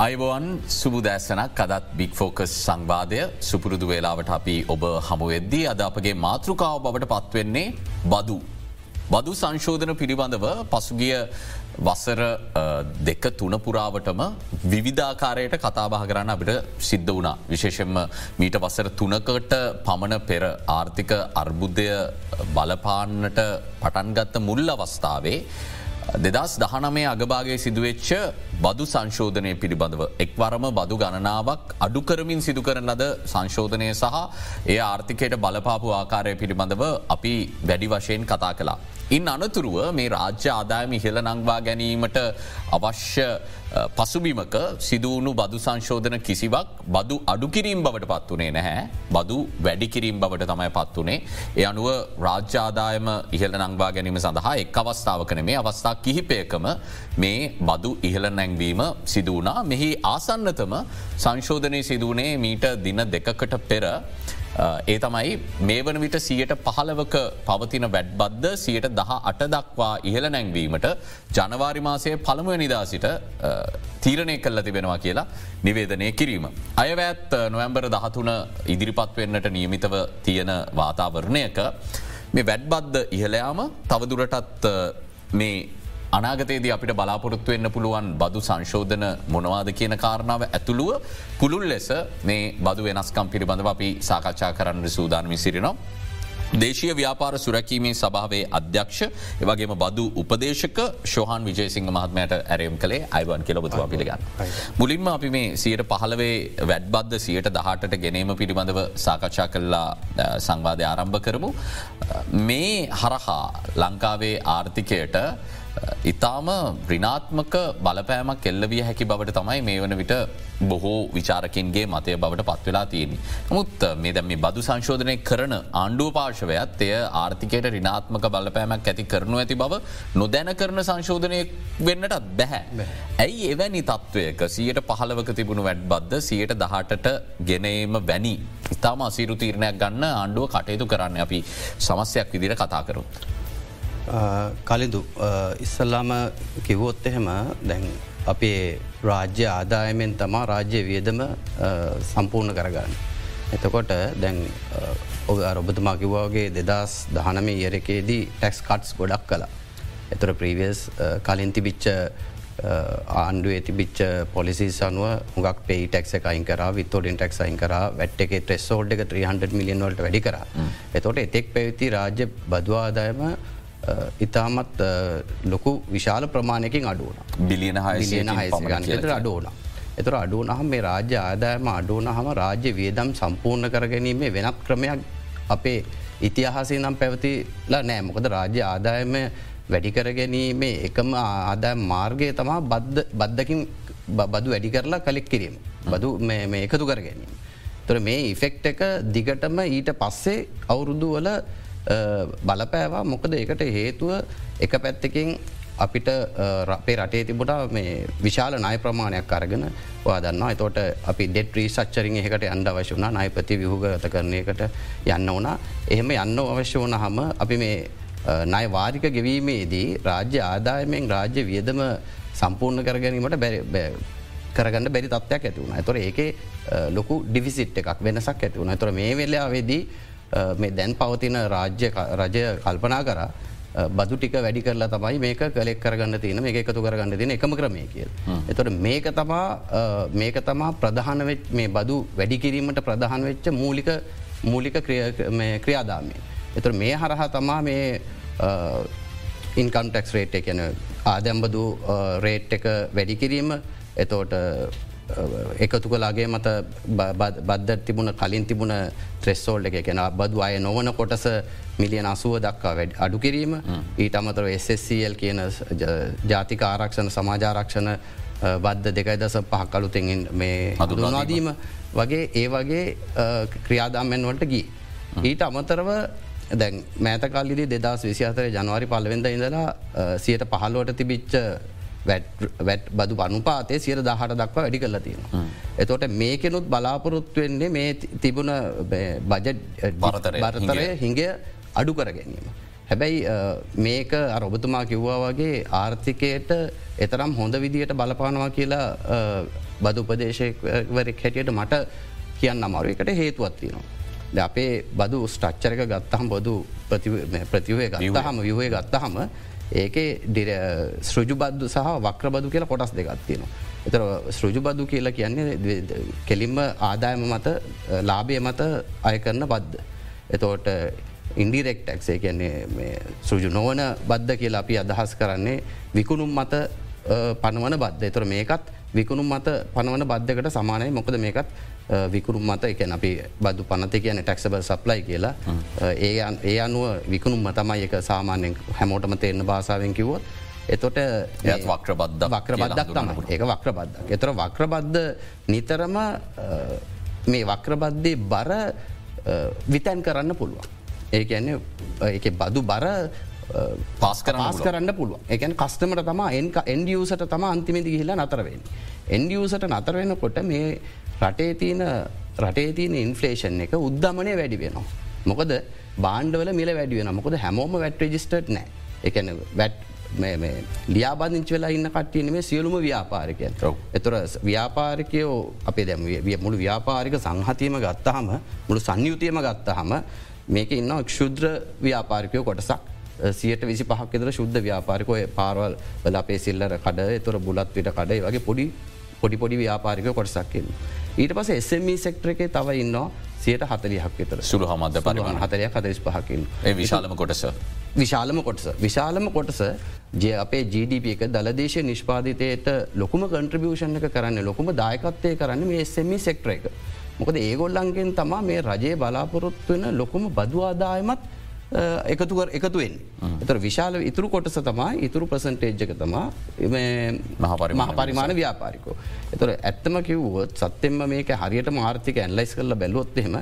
අයිබෝන් සුබදෑසනක් අදත් බික් ෆෝකස් සංවාදය සුපුරුදු වේලාවට අපි ඔබ හමුවෙද්දී අද අපගේ මාතෘකාව බවට පත්වෙන්නේ බදු. බදු සංශෝධන පිළිබඳව පසුගිය වසර දෙක තුනපුරාවටම විවිධාකාරයට කතාබහ කරන්න අපිට සිද්ධ වුණා. විශේෂෙන්ම මීට වසර තුනකට පමණ පෙර ආර්ථික අර්බුද්ධය බලපාන්නට පටන්ගත්ත මුල් අවස්ථාවේ. දෙදස් දහනමේ අගභාගේ සිදුවෙච්ච බදු සංශෝධනය පිළිබඳව එක්වරම බදු ගණනාවක් අඩුකරමින් සිදුකරන ලද සංශෝධනය සහ ඒ ආර්ථිකයට බලපාපු ආකාරය පිළිබඳව අපි වැඩි වශයෙන් කතා කලා. ඉන් අනතුරුව මේ රාජ්‍ය ආදායම ඉහළ නංවා ගැනීමට අවශ්‍ය පසුබිමක සිදුවුණු බදු සංශෝධන කිසිවක් බදු අඩුකිරීම් බවට පත් වනේ නැහැ. බදු වැඩිකිරීම් බවට තමයි පත් වනේ. එය අනුව රාජ්‍යාදායම ඉහළ නංවා ගැනීම සඳහා එක් අවස්ථාවකන මේ අවස්ථා කිහිපයකම මේ බදු ඉහළ නැංවීම සිදුවනා මෙහි ආසන්නතම සංශෝධනය සිදුවනේ මීට දින දෙකකට පෙර ඒ තමයි මේ වන විට සියට පහලවක පවතින වැඩ්බද්ද සියට දහ අට දක්වා ඉහළ නැංවීමට ජනවාරි මාසය පළමුව නිදාසිට තීරණය කල්ල තිබෙනවා කියලා නිවේදනය කිරීම. අයවැත් නොවැම්බර දහතුන ඉදිරිපත් වෙන්නට නියමිතව තියෙන වාතාවරණයක මේ වැඩ්බද්ද ඉහලයාම තවදුරටත් මේ අනාගතයේදී අපිට බලාපොරොත්තු වෙන්න පුළුවන් බදු සංශෝධන මොනවාද කියන කාරණාව ඇතුළුව පුළුල් ලෙස මේ බදු වෙනස්කම් පිළිබඳව අපි සාකච්ඡා කරන්න සූදානමි සිරිනවා. දේශීය ව්‍යාපාර සුරැකීමේ සභාවේ අධ්‍යක්ෂ එවගේම බදු උපදේශක ශෝහන් විජයසිංහ මහත්මයට ඇරයම් කළේ අයිවන් කෙලබතුවා පිළිගන්න. මුලින්ම අපි මේ සියට පහලවේ වැඩ්බද්ද සියට දහටට ගෙනීම පිළිබඳව සාකච්ඡා කල්ලා සංවාධය ආරම්භ කරමු. මේ හරහා ලංකාවේ ආර්ථිකයට ඉතාම රිනාත්මක බලපෑමක් එල්ලවිය හැකි බවට තමයි මේ වන විට බොහෝ විචාරකින්ගේ මතය බවට පත්වෙලා තියෙන. මුත් මේ දැම බදු සංශෝධනය කරන ආණ්ඩුව පාර්ශවයත් එය ආර්ථිකයට රිනාත්මක බලපෑමක් ඇති කරනු ඇති බව නොදැන කරන සංශෝධනය වෙන්නටත් බැහැ. ඇයි එවැනි තත්ත්වයක සියට පහලවක තිබුණු වැඩ් බද්ධ සියට දහටට ගෙනීම වැනි. ඉතාම අසීරු තීරණයක් ගන්න ආණ්ඩුව කටයුතු කරන්න අපි සමස්යක් විදිර කතා කරුත්. කලිදු ඉස්සල්ලාම කිව්වොත් එහෙම දැන් අපේ රාජ්‍ය ආදායමෙන් තමා රාජ්‍ය වියදම සම්පූර්ණ කරගන්න. එතකොට දැන් ඔ රොබතුමා කිව්වාගේ දෙදස් දහනම ඉයරකේදී ටැක්ස් කට්ස් ගොඩක් කලා. එතුර ප්‍රීවියස් කලින් තිබිච්ච ආණ්ඩුව තිබිච්ච පොලිසි සනුව හුගක් පේ ටෙක් අයින් කර විතෝඩින් ටෙක් අයින් කර වැට් එක ටෙස්සෝල්ඩ එක 300 මිලියන් වලට වැඩි කර. එතොට එතෙක් පැවිති රාජ්‍ය බදවාදායම ඉතාමත් ලොකු විශාල ප්‍රමාණයකින් අඩුවන බිලියන හසියන හයසිගන්නතර අඩුවන. එතුර අඩුවනහම මේ රාජ්‍ය ආදායම අඩුවන හම රාජ්‍ය වියදම් සම්පූර්ණ කරගැනීමේ වෙනත් ක්‍රමයක් අපේ ඉතිහාසේ නම් පැවතිලා නෑ මොකද රාජ්‍ය ආදායම වැඩිකර ගැනීමේ එකම ආදාය මාර්ගය තමා බද්ධකින් බදු වැඩි කරලා කලෙක් කිරීම. බදු එකතු කර ගැනීම. තොර මේ ඉෆෙක්ට එක දිගටම ඊට පස්සේ අවුරුදු වල බලපෑවා. මොකද එකට හේතුව එක පැත්තකින් අපිට රපේ රටේ තිබුට මේ විශාල නය ප්‍රමාණයක් අරගෙන වාදන්න තෝට අපි ඩෙට ්‍රී සච්චරින් එකට අන්ඩ අවශ්‍ය වනා නයිපති විහුගත කරනයකට යන්න වනා එහෙම යන්න අවශ්‍ය වන හම අපි මේ නය වාරික ගෙවීමේදී රාජ්‍ය ආදායමෙන් රාජ්‍ය වියදම සම්පූර්ණ කරගැනීමට බැ කරගන්න බැරි තත්වයක් ඇතිවුණ තොර ඒක ලොකු ඩිවිසිට් එකක් වෙනසක් ඇතිවුණ තොර මේ වෙලාවෙදී මේ දැන් පවතින රාජ්‍ය රජය කල්පනා කර බදු ටික වැඩි කරලා තමයි මේක කලෙක් කරගන්න තියන මේ එකතු කරගන්න තින එකම ක්‍රමය කියල්. එතොට මේක තමා මේක තමා ප්‍රධාන මේ බදු වැඩිකිරීමට ප්‍රධාන වෙච්ච මූලික මූලික ක්‍රියාදාමය. එතුර මේ හරහා තමා මේ ඉන්කම්ටෙක්ස් රේට් එකන ආදැම්බදු රේට් එක වැඩිකිරීම එතෝට එකතු කලාගේ මත බද්ධ තිබුණ කලින් තිබුණ ත්‍රෙස්සෝල්ඩ එක. කෙන බදු අය නොවන කොටස මිලියන අසුව දක්වා වැඩ අඩු කිරීම. ඊට අමතර SSCL කියන ජාතික ආරක්ෂණ සමාජාරක්ෂණ බද්ධ දෙකයි දස පහක්කලුතෙන් මේ හඳුනාදීම වගේ ඒ වගේ ක්‍රියාදාමෙන් වලට ගී. ඊට අමතරව දැන් මෑතකල්ලි දෙදස් විසි අතර ජනවාරි පලවෙද ඉඳලා සියට පහල්ලුවට තිබිච්ච බදු පනුපාතය සියර දහට දක්වා වැඩි කරලා තියෙන. එතොට මේකෙනුත් බලාපොරොත්තු වෙන්නේ මේ තිබුණ බජ බරතරය හිඟ අඩු කර ගැනීම. හැබැයි මේක අරොබතුමා කිව්වා වගේ ආර්ථිකයට එතරම් හොඳ විදියට බලපානවා කියලා බදු උපදේශවරෙක් හැටියට මට කියන්න අමාරු එකට හේතුවත් තියෙනවා. ද අපේ බදු ස්ටච්චරක ගත්තහම් බොදු ප්‍රතිවේ ගත්තහම විහය ගත්තහම ඒකේ ස්ෘජුබද්දු සහ වක්‍රබදු කියලා කොටස් දෙගත්තියෙනවා. එතර ස්ෘජුබදු කියලා කියන්නේ කෙලින්ම ආදායම මත ලාභය මත අය කරන බද්ධ. එතෝට ඉන්ඩිරෙක්ටක්සේ කියන්නේ සෘජු නොවන බද්ධ කියලා අපි අදහස් කරන්නේ විකුණුම් මත පනවන බද්ධ එතර මේකත් විකුණුම් මත පනවන බද්ධකට සමානය මොකද මේකත් විකුරුම් මත එක අපි බදු පනත කියන ටැක්සබල් සප්ලයි කියලා. ඒ ඒ අනුව විකුණුම් තමයි එක සාමාන්‍යෙන් හැමෝටම තේරන්න භාසාාවෙන් කිවොත් එතොට වක්‍රබද්ධ වක්‍රබද්දක් තමයි. ඒක වක්‍රබද්ධක් එතර වක්‍රබද්ධ නිතරම මේ වක්‍රබද්ධය බර විතැන් කරන්න පුළුවන්. ඒ කියන්නේ එක බදු බර පස් කරස් කරන්න පුළුව එකන් කස්ටමට තම එන්ඩියසට තම අන්තිමති ගහිලා නතරවෙන්. එන්ඩියසට නතරවෙන කොට මේ රටේ තියන රටේ තියන ඉන්ෆලේෂන් එක උද්ධමනය වැඩි වෙනවා. මොකද බාණ්ඩවල මිල වැඩි වෙන මොකද හැමෝම වැට රජිස්ටර්ට් නෑ. එකන වැට් ලියාබදිංචි වෙලා ඉන්න කට්ටියන මේ සියලුම ව්‍යාපාරිකයන්. එතුර ව්‍යාපාරිකයෝ අපේ දැම මුළු ව්‍යාපාරික සංහතීම ගත්තහම මුළු සංයුතියම ගත්තහම මේක ඉන්න ක්ෂුද්‍ර ව්‍යාපාරිකයෝ කොටසක්. සියට විසි පහක්ෙදර ශුද්ධ ව්‍යාපාරිකය පාරවල් වල අපේ සිල්ලර කඩ එතුර බුලත් විට කඩයි වගේ පොඩි පොඩි පොඩි ව්‍යාපාරික කොටසක්කින්. ඊට පස එසමී සෙක්ටර එක තව ඉන්නවා සියට හතලියක් විතර සුළු හමද පරිමාණ හතරය හතරිස් පහකින් ඒ විශාලම කොටස. විශාලම කොටස. විශාලම කොටස ජ අපේ GDP එක දලදේශ නිෂ්පාධිතයට ලොකුම කන්ට්‍රබියෂණ එක කරන්න ලොකුම දායකත්වය කරන්න මේ එසමී සෙක්ටර එක. මොකද ඒගොල්ලන්ගෙන් තමා මේ රජයේ බලාපොරොත්තු වෙන ලොකුම බදවාදායමත් එකතුකර එකතුවෙන්. එතර විශාල ඉතුරු කොටස තමා ඉතුරු ප්‍රසන්ටේජ්ජක තමා මහ පරිමාණ ව්‍යාපාරිකෝ. එතොර ඇත්තම කිව්වොත් සත්‍යෙන්ම මේක හරියට මාර්ථික ඇන්ලයිස් කරල බැලොත්හෙම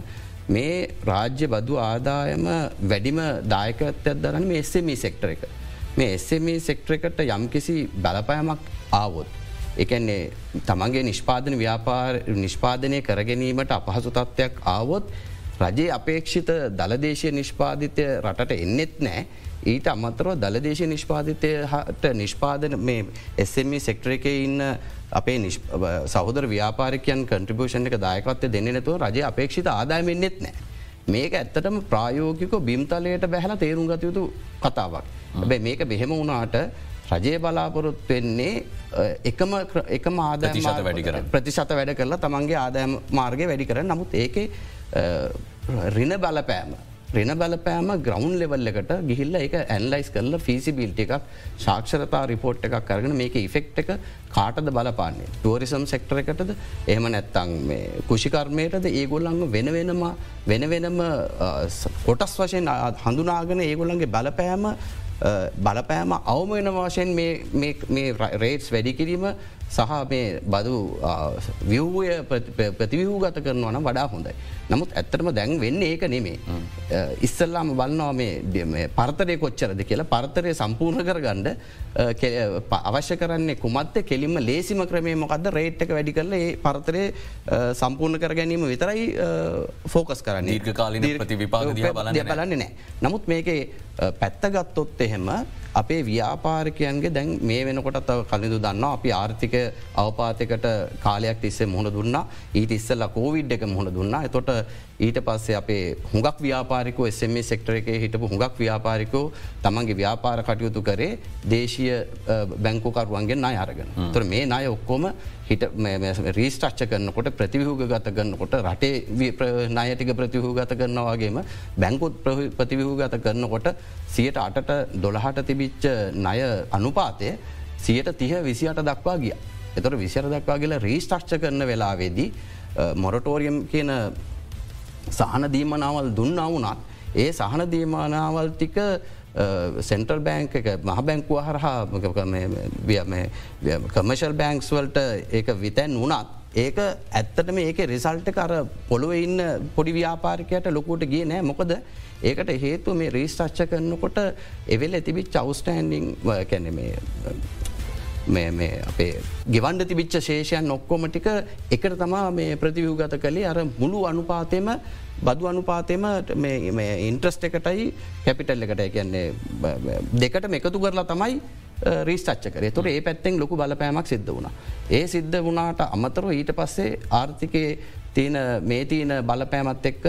මේ රාජ්‍ය බදු ආදායම වැඩිම දායකත්වයක් දරන මේ එස්සමී සෙක්ටර එක. මේ එස්සමී සෙක්ටර එකට යම්කිසි බලපයමක් ආවොත්. එකන්නේ තමන්ගේ නිෂ්පාදන ව්‍යාපාර නිෂ්පාදනය කරගැනීමට අපහසු තත්ත්වයක් ආවොත් රජයේ අපේක්ෂිත දළදේශය නිෂ්පාධිතය රටට එන්නෙත් නෑ ඊට අමතරව දළදේශ නිෂ්පාධිතයට නිෂ්පාදන මේ එස්සම සෙක්ටර එක ඉන්න අපේ සහදර ව්‍යාපාරිකයන් කන්ට්‍රිබෂණ එක දායකත්වය දෙන්න නැතුව රජය අපේක්ෂිත ආදායමෙන්න්නෙත් නෑ. මේක ඇත්තටම ප්‍රායෝගික බිම්තලයට බැහල තේරුම් ගත යුතු කතාවක්. බැ මේක බෙහෙම වුණාට රජය බලාපොරොත් වෙන්නේ එකම කර ප්‍රතිශත වැඩ කරලා තමන්ගේ ආදායම මාර්ගය වැඩි කර නමුත් ඒක රින බලපෑම. රෙන බලපෑම ග්‍රවන්් ලෙවල් එකට ගිහිල්ල එක ඇන්ලයිස් කරල ෆිසිබිල්ට එකක් ශාක්ෂරතා රිපෝට් එකක් කරගෙන මේක ඉෆෙක්් එක කාටද බලපාන්නේ? Tourism sector එකටද? එහම නැත්තං කුෂිකර්මයටද? ඒගොල්ලංග වෙන වෙනම වෙන වෙනම කොටස් වශයෙන් හඳුනාගෙන ඒගොල්ලන්ගේ බලපෑම බලපෑම අවමන වශයෙන් මේ රේට්ස් වැඩිකිරීම සහ මේ බදු විව්ය ප්‍රතිවිහූ ගත කරනවා නම් වඩා හොඳයි. නමුත් ඇත්තටම දැන් වෙන්න ඒක නෙමේ. ඉස්සල්ලාම බලන්නවා මේ පර්තරය කොච්චරද කියලා පර්තරය සම්පූර්ණ කර ගණ්ඩ අවශ්‍ය කරන්නේ කුමත්ත කෙලින්ම ලේසිම ක්‍රමේ මොකද රේට්ක වැඩි කරල ඒ පර්තරය සම්පූර්ණ කර ගැනීම විතරයි ෆෝකස් කරන්න ඒකාලින ප්‍රතිවිපාග බලන්න නෑ. නමුත් මේක පැත්තගත්තොත් එහෙම අපේ ව්‍යාපාරිකයන්ගේ දැන් මේ වෙනකොට කලින්දු දන්න අපි ආර්ථික අවපාතකට කාලයක් තිස්සේ මුහුණ දුන්නා. ඊට ඉස්සල්ල කෝවිඩ් එක මුහුණ දුන්නා. එතොට ඊට පස්සේ අපේ හුඟක් ව්‍යාපාරිකෝ එසම සෙක්ටර එක හිටපු හුඟක් ව්‍යාපාරිකෝ තමන්ගේ ව්‍යාපාර කටයුතු කරේ දේශය බැංකුකරුවන්ගේ නාය අරගෙන. තුර මේ නාය ඔක්කොම හිට රීස්ටච්ච කරනකොට ප්‍රතිවිහූග ගත කරන්නකොට රටේ නායටික ප්‍රතිහූ ගත කරනවාගේම බැංකුත් ප්‍රතිවිහූ ගත කරනකොට සියට අටට දොළහට තිබිච්ච ණය අනුපාතය සියට තිහ විසිට දක්වා ගිය. එතොට විසිර දක්වා කියලා රීස්ටක්ෂ කරන වෙලාවේදී මොරටෝරියම් කියන සහන දීමනාවල් දුන්න වුනත් ඒ සහන දීමානාවල් ටික සෙන්ටල් බෑංක එක මහ බැංකුව හරහා කමර්ශල් බෑංක්ස් වල්ට ඒක විතැන් වුණත් ඒක ඇත්තටම ඒක රිසල්ට කර පොළුව ඉන්න පොඩි ව්‍යාපාරිකයට ලොකුට ගිය නෑ. මොකද ඒකට හේතු මේ රීස්ටච්ච කරනකොට එවෙල් ඇතිබි චවස්ටෑන්ඩිං කැන මේ අපේ ගෙවන්ඩ තිබිච්ච ශේෂයන් ඔක්කොම ටික එකට තමා මේ ප්‍රතිවියූගත කළේ අර මුළු අනුපාතයම බදු අනුපාතයම ඉන්ට්‍රස්ට එකටයි කැපිටල් එකට කියන්නේ දෙකට එකතු කරලා තමයි රීස්ටච්ච කර තුොට ඒ පැත්තෙන් ලොකු බලපෑමක් සිද්ධ වුණ. ඒ සිද්ධ වනාට අමතරව ඊට පස්සේ ආර්ථිකයේ තියන මේ තියන බලපෑමත් එක්ක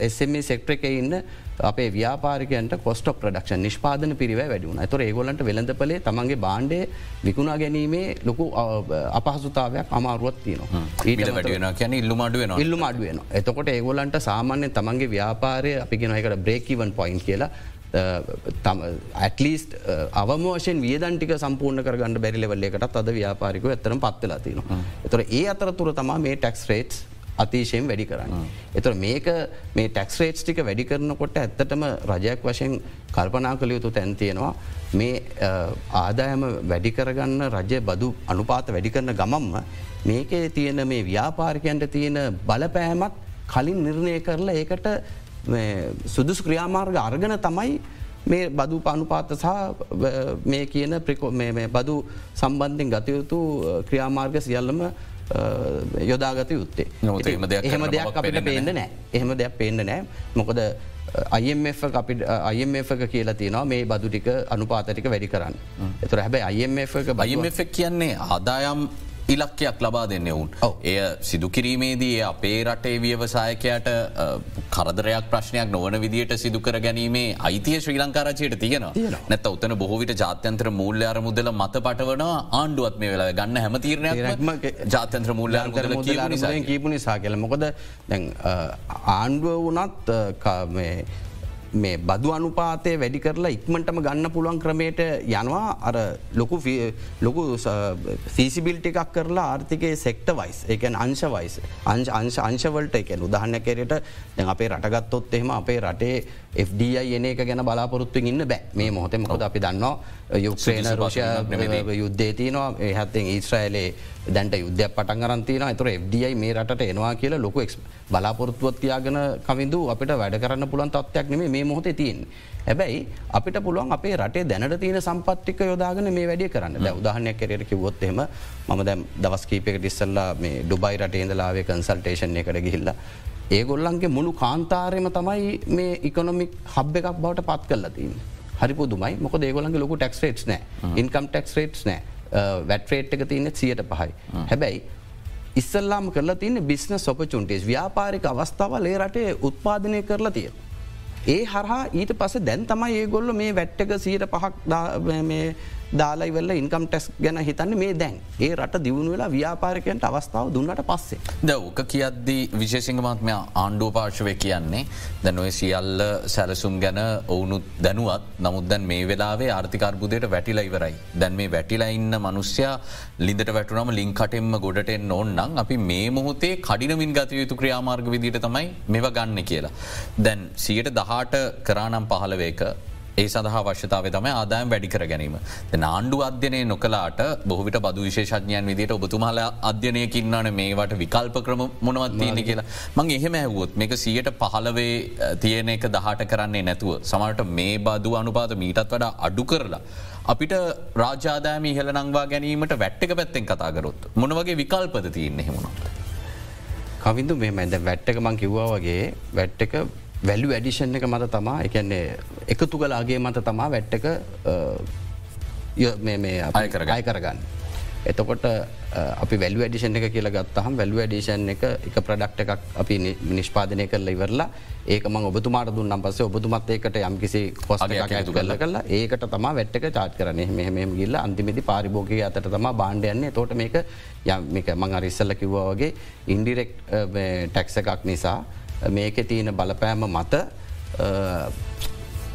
එස්ම සෙක්ට්‍ර එක ඉන්න අපේ ව්‍යාපාරිකයන්ට කොස්ට ප්‍රඩක්ෂ නිෂ්පාදන පිරිව වැඩිුණ තුර ඒගොලන්ට වෙළඳපලේ තමන්ගේ බාණ්ඩය විකුණා ගැනීමේ ලොකු අපහසුතාවයක් අමාරුවත් තියනවා. ඊට වැටෙන කියන ඉල්ලුම අඩුවෙන ඉල්ලුම අඩුවෙන එතකොට ඒගොලන්ට සාමාන්‍ය තමන්ගේ ව්‍යාපාරය අපිගෙනකට බ්‍රේකිවන් පොයින්් කියලා ඇටලිස්ට අවමෝෂෙන් වියදන්ටික සම්පූර්ණ කරගන්න බැරිලෙවල්ලෙකටත් අද ව්‍යාපාරික ඇතරම් පත්වෙලා තින. එතොර ඒ අතරතුර තමා මේ ටැක්ස් රේට්ස් අතිශයෙන් වැඩි කරන්න. එතුර මේක මේ ටැක්ස් රේට්ස් ටික වැඩි කරනකොට ඇත්තටම රජයක් වශයෙන් කල්පනා කළ යුතු තැන්තියෙනවා මේ ආදායම වැඩි කරගන්න රජය බදු අනුපාත වැඩි කරන ගමම්ම මේකේ තියෙන මේ ව්‍යාපාරිකයන්ට තියෙන බලපෑමත් කලින් නිර්ණය කරලා ඒකට සුදුසු ක්‍රියාමාර්ග අර්ගන තමයි මේ බදු පනුපාත සහ මේ කියන බදු සම්බන්ධෙන් ගතයුතු ක්‍රියාමාර්ග සියල්ලම යොදාගත යුත්තේ. එහෙම දෙයක් අපිට පේන්න නෑ එහෙම දෙයක් පේන්න නෑ මොකද IMF අපිට IMF කියලා තියනවා මේ බදු ටික අනුපාතටික වැඩි කරන්න. එතුර හැබැයි IMF IMF කියන්නේ ආදායම් ඉලක්කයක් ලබා දෙන්න ඔවුන්. එය සිදුකිරීමේදී අපේ රටේ ව්‍යවසායකයට කරදරයක් ප්‍රශ්නයක් නොවන විදිට සිදුකර ගැනීමේ අයිතිය ශ්‍රී ලංකාරචයට තියෙනවා. නැත උත්තන බොහෝවිට ජාත්‍යන්ත්‍ර මූල්‍ය අර මුදල මත පටවන ආණ්ඩුවත් මේ වෙලා ගන්න හැමතීරණයක් ජාත්‍යන්ත්‍ර මූල්‍ය කීපු නිසා කියල. මොකද ආණ්ඩුව වනත් මේ බදු අනුපාතය වැඩි කරලා ඉක්මටම ගන්න පුළුවන් ක්‍රමයට යනවා. අර ලොකු ලොකු ෆිසිබිල්ට එකක් කරලා ආර්ථිකය සෙක්ට වයිස් එකන් අංශ වයිස් අංශ අංශ අංශවලට එකන උදහන්න කරයට දැ අපේ රටගත්තොත් එහෙම අපේ රටේ FDI එන එක ගැන බලාපොරොත්තු ඉන්න බෑ. මේ මොහොත මොකද අපි දන්නවා යුක්්‍රේන රෝෂය යුද්ධේ තියනවා. ඒහත්තෙන් ඊස්්‍රයිලේ දැන්ට යුද්ධයක් පටන් අරන්තින තුර FDI මේ රට එනවා කියලා ලොකු බලාපොරොත්තුවත්තියාගෙන කවිදු අපිට වැඩ කරන්න පුළන් තත්වයක් නෙේ මේ මොහොත තියෙන්. හැබැයි අපිට පුළුවන් අපේ රටේ දැනට තියෙන සම්පත්තික යොදාගෙන මේ වැඩිය කරන්න. උදාහනයක් කරයට කිවොත්හෙම ම දැ දවස් කීපෙක ටිස්සල්ලා මේ ඩුබයි රට ඉඳලාවේ කන්සල්ටේෂන් එකට ගිහිල්ල. ඒගොල්ලන්ගේ මුළු කාන්තාරයම තමයි මේ ඉකොනොමික් හබ් එකක් බවට පත් කල්ලතින්. හරි පුදුමයි මොක ඒගොලන්ගේ ලොකු ටෙක්ස් රේට් නෑ ඉන්කම් ටෙක්ස් රේට් නෑ වැට්‍රේට් එක තියනෙ සියට පහයි. හැබැයි ඉස්සල්ලාම කරලා තියන බිස්න සොපචුන්ටේස් ව්‍යාපාරික අවස්ථාවල ඒ රටේ උත්පාදනය කරලා තිය. ඒ හරහා ඊට පස දැන් තමයි ඒගොල්ල මේ වැට්ටක සීට පහක් දාලයිවෙල්ල ඉන්කම් ටෙස් ගැන හිතන්න මේ දැන් ඒ රට දියුණු වෙලා ව්‍යාපාරකයන්ට අවස්ථාව දුන්නට පස්සේ. ද ඕක කියද්දී විශේසිංහමත්මය ආණ්ඩුව පාර්ශවය කියන්නේ දැනොය සියල්ල සැලසුම් ගැන ඔවුනුත් දැනුවත් නමුත් දැන් මේ වෙලාවේ ආර්ථිකර්බුදයට වැටිලා ඉවරයි. දැන් මේ වැටිලා ඉන්න මනුස්්‍යයා ලිඳට වැටුනම ලිංකටෙන්ම ගොඩටෙන් ඕන්නම් අපි මේ මොහොතේ කඩිනමින් ගත යුතු ක්‍රියාමාර්ග විදිට තමයි මෙව ගන්න කියලා. දැන් සියට දහට කරානම් පහලවේක ඒ සඳහා වශ්‍යතාව තම ආදායම් වැඩිකර ගැනීම. ආණ්ඩු අධ්‍යනය නොකලාට බොහවිට බදු විශේෂඥයන් විදිට ඔබතුමාල අධ්‍යනයකින්නන මේවට විකල්ප ක්‍රම මොනවත් තියෙන කියලා මං එහෙම ඇහවුවොත් මේක සියට පහලවේ තියෙන එක දහට කරන්නේ නැතුව. සමට මේ බදු අනුපාත මීටත් වඩා අඩු කරලා. අපිට රාජාදාම ඉහල නංවා ගැනීමට වැට්ටක පැත්තෙන් කතාගරොත් මොනවගේ විකල්පද තියන්නේ හෙමුණොත්. කවිදු මේ මැද වැට්ටක මං කිව්වා වගේ වැට්ටක වැල්ලු වැඩිෂන් එක මත තමා එකන්නේ එකතු කලාගේ මත තමා වැට්ටක අය කරගන්න. එතකොට අපි වැල් ඩිෂන් එක කියල ගත්තහම් වැල් ඩිෂන් එක එක ප්‍රඩක්් එකක් අපි නිෂ්පාදනය කරල ඉවරලා ඒක ම ඔබතුමාට දුන්නම් පස ඔබතුමත් ඒකට යම්කිසි කොස්ගයක් ඇතු කල්ල කලා ඒකට තම වැට්ක චාත් කරන මෙහම ගිල්ල අන්තිමිති පාරිභෝගය අතට තම බාණ්ඩයන්නේ තෝට මේක යමික මං අරිස්සල්ල කිව්වා වගේ ඉන්ඩිරෙක්් ටැක්ස එකක් නිසා මේක තියෙන බලපෑම මත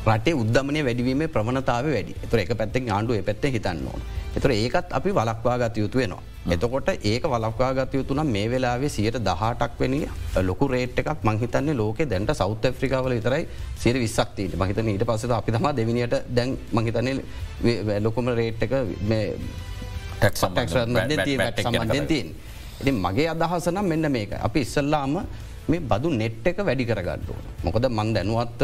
රටේ උද්දමනය වැඩිවීම ප්‍රමණතාව වැඩි තුර එක පැත්තෙන් ආණ්ඩුව පැත්තේ හිතන්න ඕන. එතුර ඒකත් අපි වලක්වා ගත යුතු වෙනවා. එතකොට ඒක වලක්වා ගත යුතුනම් මේ වෙලාවේ සියට දහටක් වෙන ලොකු රේට් එකක් මංහිතන්නේ ලෝක දැන්ට සෞත ෆ්‍රිකාවල විතරයි සිර විස්සක්තිීට මහිතන ඊට පස අපි තම දෙවිනිට දැන් මහිතන ලොකුම රේට් එක ටක් සම්බන්ධ තිීන්. ඉති මගේ අදහසනම් මෙන්න මේක අපි ඉස්සල්ලාම මේ බදු නෙට් එක වැඩි කරගඩුව. මොකද මන් දැනුවත්ව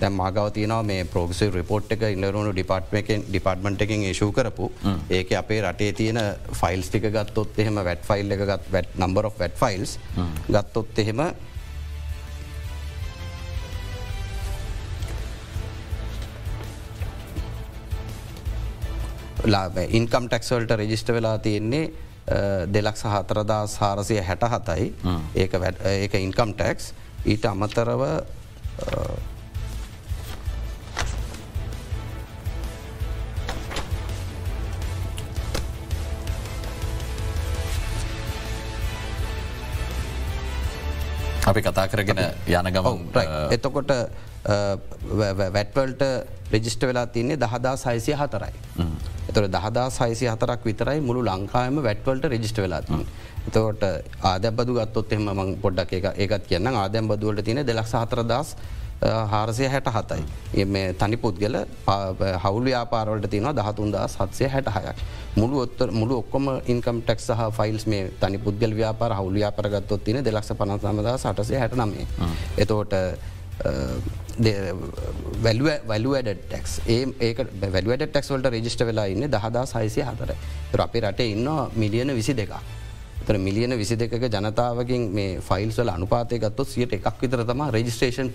දැ මාගව තියන මේ පෝගසි රිපෝට් එක ඉන්නරුණු ඩිපර්ට්මකෙන් ඩිපර්ට්මට එකින් ඒශූ කරපු. ඒක අපේ රටේ තියෙන ෆයිල්ස් ටික ගත්තොත් එහෙම වැට් ෆයිල් එක ගත් වැට නම්බර වැට් ෆයිල්ස් ගත්තොත් එහෙම ඉන්කම් ටක්ස්වල්ට රෙජිස්ට වෙලා තියෙන්නේ දෙලක් සහතරදා සාරසය හැට හතයි ඒක ඉන්කම් ටැක්ස් ඊට අමතරව අපි කතා කරගෙන යන ගම එතකොට වැටවල්ට රෙජිස්ට වෙලා තින්නේ දහදා සයිසිය හතරයි. එතොට දහදා සයිසි හතරක් විතරයි මුළු ලංකායම වැටවල්ට රෙජිස්ට වෙලාතින්. එතකොට ආදැබදු ගත්තොත් එම මං පොඩ්ඩක් එක ඒකත් කියන්න ආදැම් බදුවලට තියෙන දෙලක් සහතරදස් හාරසය හැට හතයි. එ තනි පුද්ගල හවුල ්‍යාපාරවලට තියෙනවා දහතුන්දා සත්සය හැට හයක්. මුළු ඔත්තර මුළු ඔක්කොම ඉන්කම් ටෙක් සහ ෆයිල්ස් මේ තනි පුද්ගල ව්‍යාපාර හවුල ්‍යාපරගත්තොත් තින දෙලක්ෂ පනසමදා සටසය හැට නමේ. එතෝට වැලුවඩ ටෙක්ස් ඒ වැලුවඩ ටෙක්ස් වලට රජිස්ට වෙලා ඉන්න දහදා සයිසය හතර අපේ රටේ ඉන්න මිලියන විසි දෙක. තර මිලියන විසි දෙක ජනතාවකින් මේ ෆයිල්ස්වල අනුපාතය ගත්තොත් සියට එකක් විතර තම රජිස්ට්‍රේෂන්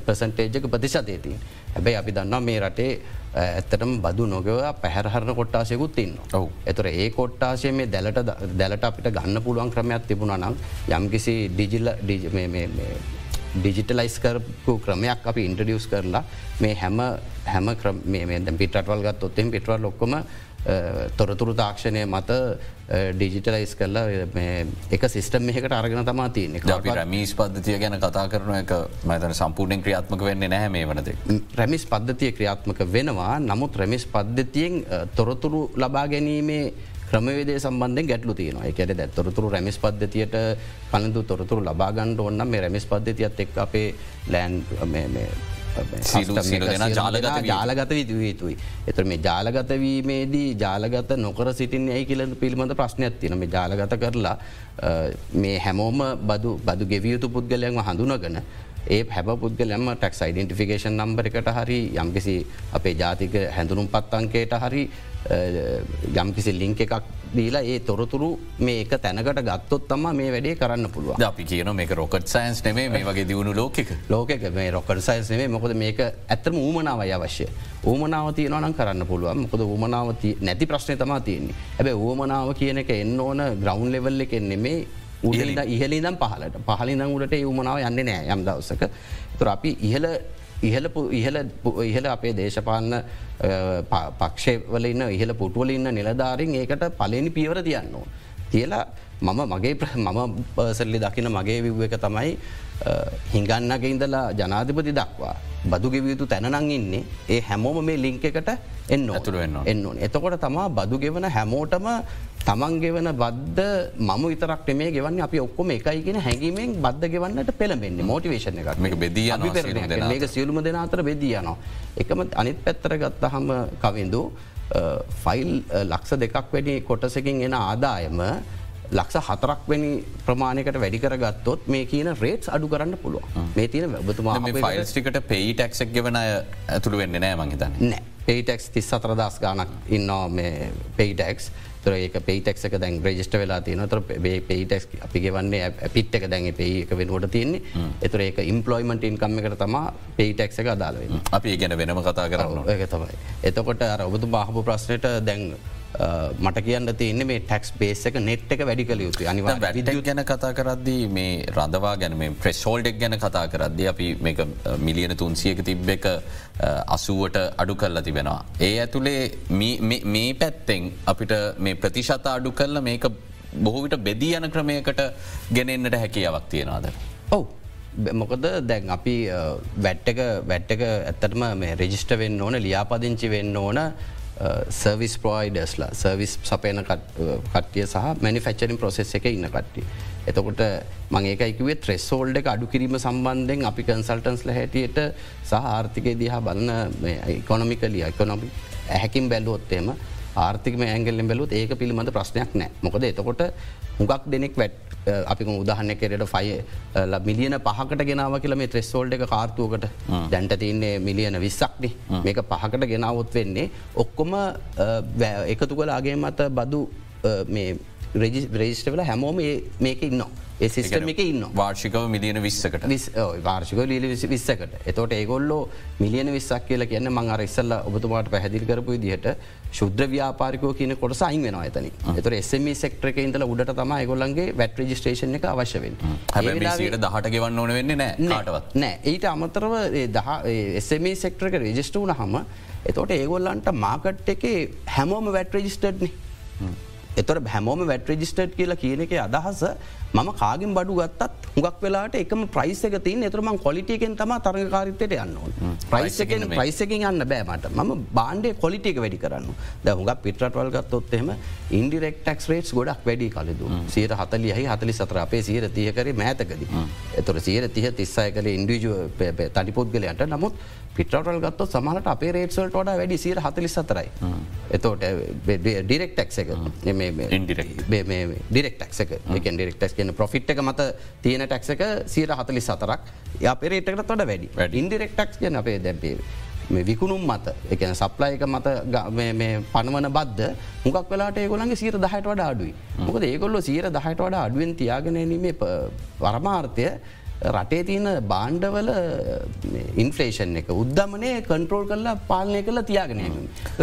ප්‍රසන්ටේජක ප්‍රතිශතයතින් හැබැයි අපි දන්නවා මේ රටේ ඇත්තටම බදු නොගව පැහැරහරණ කොට්ටාසයකුත් ඉන්න. ඔහු එතර ඒ කොට්ටාසය මේ දැලට දැලට අපිට ගන්න පුළුවන් ක්‍රමයක් තිබුණ නම් යම්කිසි ඩිජිල්ල ඩිජිටලයිස් කරපු ක්‍රමයක් අපි ඉන්ටඩියස් කරලා මේ හැම හැම පිටවල් ගත් ඔත්තෙන් පිටවල් ලොක්කොම තොරතුරු තාක්ෂණය මත ඩිජිටලයිස් කරලා එක සිිස්ටම් එකට අරගෙන තමා තියනෙ රමිස් පද්ධතිය ගැන කතා කරන එක මතන සම්පූර්ණයෙන් ක්‍රියාත්මක වෙන්නේ නැහැ මේ වනද. රැමිස් පද්ධතිය ක්‍රියාත්මක වෙනවා නමුත් රැමිස් පද්ධතියෙන් තොරතුරු ලබා ගැනීමේ ක්‍රමවේදේ සම්බන්ධෙන් ගැටලු තියෙනවා. එකැට දැ තොරතුරු රැමිස් පද්ධතියට පලඳු තොරතුරු ලබාගණ්ඩ ඔන්න මේ රැමිස් පද්ධතියත් එක් අපේ ලෑන් ජාලගත විතුයි. එත මේ ජාලගතවීමේදී ජාලගත නොකර සිටින් ඇයි කියල පිළිබඳ ප්‍රශ්නයක් තින මේ ජාලගත කරලා මේ හැමෝම බදු බදු ගෙවියයුතු පුද්ගලයන්ව හඳුනගන ඒ හැබ පුද්ගලම ටක්ස් යිඩන්ටිෆිකේෂන් නම්බර එකට හරි යම්කිසි අපේ ජාතික හැඳුනුම් පත්තංකයට හරි යම්කිසි ලිංක එකක් දීලා ඒ තොරතුරු මේ එක තැනකට ගත්තොත් තම මේ වැඩේ කරන්න පුළුව අපි කියන මේ රොකට් සයින්ස් නෙේ මේ වගේ දියුණු ලෝකක. ලෝක මේ රොකට සයින්ස් නේ මොකද මේක ඇත්තම ඌමනාවයි අවශ්‍ය ඌමනාවතිය නම් කරන්න පුළුවන්. මොකද ඌමනාවති නැති ප්‍රශ්නය තමා තියන්නේ. ඇබ ඌමනාව කියන එක එන්න ඕන ග්‍රවන්් ලෙවල් එකෙන් නෙමේ ඉහලිදම් පහලට පහලිනම් උඩට යුමනාව යන්න නෑ යම් දවසක. තුර අපි ඉහල ඉහල ඉහල ඉහල අපේ දේශපාන්න පක්ෂවල ඉන්න ඉහල පුටුවල ඉන්න නිලධාරින් ඒකට පලනි පියවර තියන්න. තියලා මම මගේ මම පර්සල්ලි දකින මගේ විව්ව එක තමයි හිඟන්නක ඉඳලා ජනාධිපති දක්වා බදුගෙවියයුතු තැනනං ඉන්නේ. ඒ හැමෝම මේ ලිංක එකට එන්න ඇතුළ වෙන්න එන්න එතකොට තමා බදු ගෙවන හැමෝටම තමන් ගෙවන බද්ධ මම විතරක් මේ ගෙවන්න අපි ඔක්කොම එකයිගෙන හැඟීමෙන් බද්ධ ගෙවන්නට පෙළබෙන්න මෝටිවේශන එකක්. මේ බෙදී මේක සියලුම දෙන අතර බෙදියනවා. එකම අනිත් පැත්තර ගත්ත හම කවිඳු ෆයිල් ලක්ෂ දෙකක් වැඩි කොටසකින් එන ආදායම ලක්ෂ හතරක් වැනි ප්‍රමාණයකට වැඩිකර ගත්තොත් මේ කියන රේට්ස් අඩු කරන්න පුළුව මේ තියන ඔබතුමා ෆයිල්ස්ටිකට පෙයි ටක්ක් ගෙවන ඇතුළ වෙන්න නෑ මහිතන්න නෑ. පේටෙක්ස් තිස් සතරදස් ගානක් ඉන්නවා මේ පේටෙක්ස් තර ඒක පේටෙක් එක දැන් රජිස්ට වෙලා තියන තර පේටෙක් අපි ගෙවන්නේ පිට් එක දැන් පේ එක වෙනකොට තියන්නේ. එතුර ඒක ඉම්පලොයිමට ඉන්කම් එකට තමා පේටෙක් එක අදාලවෙන අපි ගැන වෙනම කතා කරන්න ඒක තමයි. එතකොට අර ඔබතු බාහපු ප්‍රශ්නයට දැන් මට කියන්න තියන්නේ මේ ටැක්ස් බේස එක නෙට් එක වැඩි කළ යුතු අනිවා වැඩිය ගැන කතා කරද්දී මේ රඳවා ගැන මේ ප්‍රෙස්හෝල්ඩෙක් ගැන කතා කරද්දී අපි මිලියන තුන්සියක තිබ්බ එක අසුවට අඩු කරලා තිබෙනවා. ඒ ඇතුළේ මේ පැත්තෙන් අපිට මේ ප්‍රතිශත අඩු කරල මේක බොහෝවිට බෙදී යන ක්‍රමයකට ගෙනෙන්න්නට හැකියාවක් තියෙනවාද. ඔවු. මොකද දැන් අපි වැට්ටක වැට්ටක ඇත්තටම මේ රෙජිස්ට වෙන්න ඕන ලියාපදිංචි වෙන්න ඕන සර්විස් ප්‍රෝයිඩස්ලා සර්විස් සපයන uh, කට්ටිය සහ මනිෆච්චරින් ප්‍රසෙස් එක ඉන්න කට්ටිය. එතකොට මංඒකයිකුවේ ත්‍රෙස්සෝල්ඩ එක අඩු කිරීම සම්බන්ධෙන් අපි කන්සල්ටන්ස්ල හැටියට සහ ආර්ථිකය දිහා බලන්න ඉකොනොමිකලිය ඉකොනොමි ඇහැකින් බැල්ලුවොත්තේම ආර්ථික ඇගල්ල බැලුත් ඒක පිළිබඳ ප්‍රශ්නයක් නෑ මොකද එතකොට හුඟක් දෙනෙක් වැට් අපි උදාහන්න කෙරට ෆයි මිලියන පහකට ගෙනාව කියල මේ ත්‍රෙස්වෝල්ඩ එක කාර්තුවකට. දැන්ට තියන්නේ මිලියන විස්සක්නේ. මේක පහකට ගෙනාවොත් වෙන්නේ ඔක්කොම එකතු කලාගේ මත බදු රෙජිස්ට වෙලා හැමෝම මේක ඉන්නවා. ඒ සිස්ටම එක ඉන්න වාර්ෂිකව මිලියන විස්සකට. වාර්ෂික ලීලි විස්සකට. එතොට ඒගොල්ලෝ මිලියන විස්සක් කියල කියන්න මං අර ඉස්සල්ල ඔබතුමාට පැහැදිල් කරපු දිහට ශුද්‍ර ව්‍යාපාරිකෝ කියන කොට සයින් වෙන ඇතන එතර එසම සෙක්ට්‍රක ඉදල උඩට තම ගොල්ලන්ගේ වැට රජිස්ටේෂන් එක අවශ්‍යවෙන් ට ගෙවන්න ඕන වෙන්න නෑටවත් නෑ. ඊට අමතරව එසම සෙක්ට්‍රක රජිස්ට වන හම එතොට ඒගොල්ලන්ට මාකට් එක හැමෝම වැට රජිස්ටඩ්න එතොර හැමෝම වැට රජිස්ටඩ් කියලා කියන එක අදහස ම කාගෙන් බඩු ගත්තත් හුඟක් වෙලාට එකම ප්‍රයිසක තින් එතරම කොලිටිකෙන් තම තරකාරිතයට යන්න ප්‍රයිසකෙන් ප්‍රයිසකින් යන්න බෑමට ම බාන්ඩේ කොලිටික වැඩි කරන්න ද හුඟක් පිටවල් ගත්තොත් එම ඉන්ඩිරෙක් ටක්ස් රේට් ගොඩක් වැඩි කලදු. සියට හතලියහි හතලි සතර අපේ සීර තියකර මෑතකද. එතුර සීර තිය තිස්සය කළ ඉන්ඩිජුව තනිපොද්ගලයන්ට නමුත් පිටවල් ගත්ත සමහට අපේ රේට්සල්ට වඩ වැඩි සීර හතලි සතරයි එතෝට ඩිරෙක්ටක් එක. ඩිරෙක්ටක් එක. ඩිරෙක්ටක් කියන ප්‍රොෆිට් එක මත තියෙන ටැක්සක සීර හතලි සතරක් ය පෙරේටකට තොඩ වැඩි ඉන්ඩිරෙක්ටක් කියන අපේ දැබේ විකුණුම් මත. එකන සප්ලයික මත පනවන බද්ධ මුකක් වෙලාට ඒගොලන්ගේ සීර දහට වඩ අඩුයි. මොකද ඒගොල්ල සීර දහට වඩ අඩුවෙන් තියාගෙනීමේ පරමාර්ථය රටේ තියන බාණ්ඩවල ඉන්ෆලේෂන් එක උද්දමනය කන්ට්‍රෝල් කරලා පාලනය කරලා තියාගෙනීම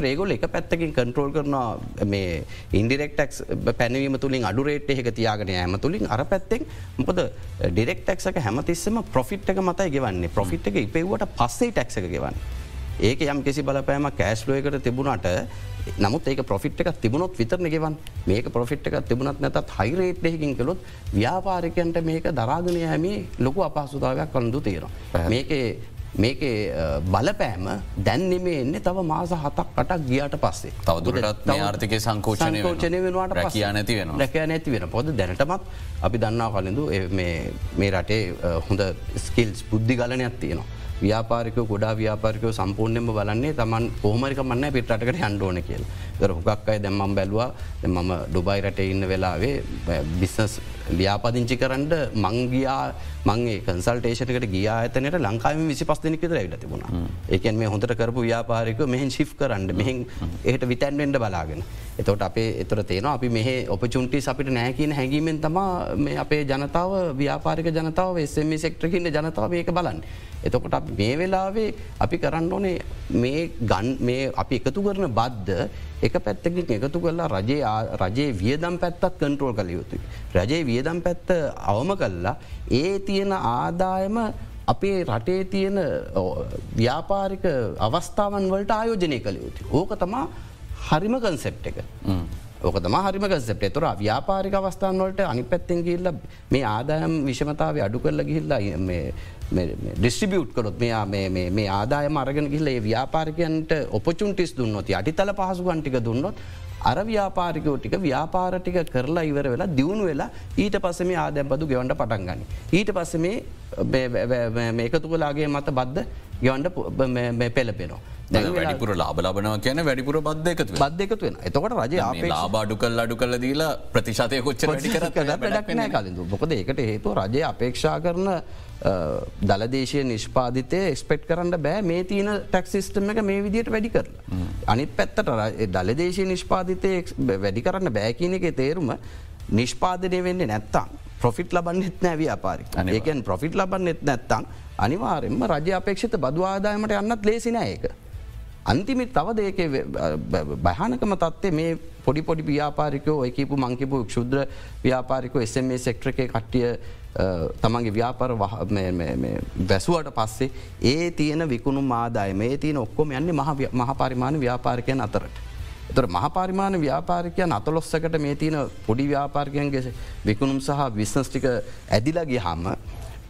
රේගොල් එක පැත්තකින් කන්ට්‍රෝල් කරනවා මේ ඉන්ඩිරෙක්ටක් පැනවීම තුළින් අඩුරේට් එක තියාගෙන ඇම තුළින් අර පැත්තෙක් මොකද ඩිරෙක්ටක්ක හැමතිස්සම ප්‍රොෆිට් එක මතයි ගෙවන්නේ. ප්‍රොෆිට් එක ඉපෙව්වට පස්සේ ටැක්ක ගවන්න. ඒක යම් කිසි බලපෑම කෑස්ලෝයකට තිබුණට නමුත් ඒක පොෆිට් එකක් තිබුණොත් විතරන ගෙවන් මේක පොෆිට් එකක් තිබුණත් නැතත් හයිරේට්යකින් කළොත් ව්‍යාපාරිකයන්ට මේක දරාගනය හැමි ලොකු අපහසුතාවයක් කළඳු තේරවා. මේක මේක බලපෑම දැන්නෙමේ එන්නේ තව මාස හතක් අටක් ගියාට පස්සේ. තවදුරටත් ආර්ථක සංකෝචනය කෝචනය වෙනවාට කියා නැති වෙන රැකෑ නැති වෙන පොද දැනටමත් අපි දන්නා කලින්ඳු මේ රටේ හොඳ ස්කිල්ස් බුද්ධි ගලනයක් තියෙනවා. ව්‍යාපාරික ගොඩා ව්‍යාපාරිකව සම්පූර්ණයම බලන්නේ තමන් පොහමරික මන්න පිටකට හන්ඩෝන කියල්. දර හුගක් අයි දැම්මම් බැලවා මම ඩුබයි රට ඉන්න වෙලාවේ බිස්නස් ලියාපදිංචි කරන්න මංගයා මංගේ කන්සල්ටේෂනකට ගිය අතනට ලංකාම විසි පස් දෙනෙකද ඇවිට තිබුණ. ඒකන් මේ හොඳට කරපු ව්‍යාපාරික මෙහන් ශි් කරන්න මෙහි එහට විතැන්වෙන්ඩ බලාගෙන. එතොට අපේ එතර තේන අපි මෙහ ඔපචුන්ටි අපිට නෑකන හැඟීමෙන් තමා මේ අපේ ජනතාව ව්‍යාපාරික ජනතාව එසම සෙක්ට්‍රකින්න ජනතාව ඒක බලන්න. එතකොට මේ වෙලාවේ අපි කරන්න ඕනේ මේ ගන් මේ අපි එකතු කරන බද්ධ එක පැත්තකින් එකතු කරලා රජයේ රජයේ වියදම් පැත්තත් කන්ට්‍රෝල් කළ යුතුයි. රජයේ වියදම් පැත්ත අවම කල්ලා ඒ තියෙන ආදායම අපේ රටේ තියෙන ව්‍යාපාරික අවස්ථාවන් වලට ආයෝජනය කළ යුතු. ඕක තමා හරිම කන්සෙප් එක. ඕකතම හරිමක සෙප්ට තුර ව්‍යාපාරික අවස්ථාන් වලට අනි පැත්තෙන් ගිල්ල මේ ආදායම් විෂමතාව අඩු කරල ගිහිල්ලා ඩිස්ටිබියුට් කරොත් මෙයා මේ ආදාය මරගෙන ගිල්ල ව්‍යාපාරිකයන්ට ඔපචුන්ටිස් දුන්නොති අටිතල පහසුගන්ටික දුන්නොත් අර ව්‍යාපාරිකෝ ටික ව්‍යාපාරටික කරලා ඉවර වෙලා දියුණු වෙලා ඊට පස මේ ආදැම්පදු ගෙවන්ට පටන්ගනි. ඊට පස්ස මේ එකතු කලාගේ මත බද්ධ ගෙවන්ට පෙළපෙනවා. වැඩිපුර ලාබලබනව කියන වැඩිපුර බද්ධකතු බද්ධකතු වෙන එතකොට රජ ලාබාඩු කල් අඩු කල දීලා ප්‍රතිශතය කොච්ච ඩක්නෑ කලින්ඳ මොකද ඒකට හේතු රජය අපේක්ෂා කරන දලදේශය නිෂ්පාධිතය එක්ස්පෙක්් කරන්න බෑ මේ තියන ටැක් සිිස්ටම එක මේ විදියට වැඩි කරලා. අනිත් පැත්තට දලදේශය නිෂ්පාධිතය වැඩි කරන්න බෑකින එක තේරුම නිෂ්පාදනය වෙන්නේ නැත්තම්. පොෆිට් ලබන්නෙත් නෑ ව්‍යාපාරි ඒකෙන් පොෆිට් ලබන්නෙත් නැත්තං අනිවාරෙන්ම රජ අපේක්ෂිත බදු ආදායමට යන්නත් ලේසින ඒක. අන්තිමිත් තව දෙක භයනකම තත්වේ මේ පොඩි පොඩි ව්‍යාපාරිකෝ එකපු මංකිපු ක්ෂුද්‍ර ව්‍යාපාරිකෝ එසම සෙක්ට්‍රකය කට්ටිය තමන්ගේ ව්‍යාපර වැැසුවට පස්සේ ඒ තියෙන විකුණු මාදාය මේ තියන ඔක්කොම යන්නේ මහපරිමාණ ව්‍යාපාරිකයන් අතරට. තොර මහපරිමාණ ව්‍යාපාරිකයන් අතලොස්සකට මේ තියන පොඩි ව්‍යාපාර්කයන්ගේ විකුණුම් සහ විශ්නස්ටික ඇදිලගේ හම්ම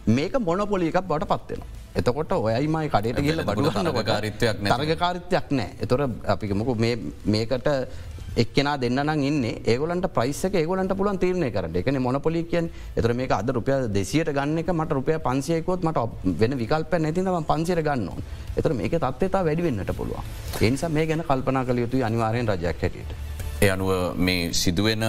මේක මොනපොලි එකක් බට පත්වෙනවා. එතකොට ඔයයිමයි කඩට කියල බඩු කාරිත්වයක් තරගකාරිත්වයක් නෑ. එතොර අපිමක මේකට එක්කෙන දෙන්න ඉන්න. ඒගලන්ට ප්‍රයිසක ඒගලන්ට පුලන් තීරණය කරට එකන මොනපොලි කියෙන් එතර මේ අද රුපය දෙසියට ගන්න එක මට රුපය පන්සියකොත් මට වෙන විකල්ප නැතිනම පන්සිර ගන්න එතර මේක තත්වතා වැඩිවෙන්නට පුළුවන්. ඒනිසා මේ ගැන කල්පනා කළ යුතු අනිවාරයෙන් රජයක් හැටියට. එ අනුව මේ සිදුවෙන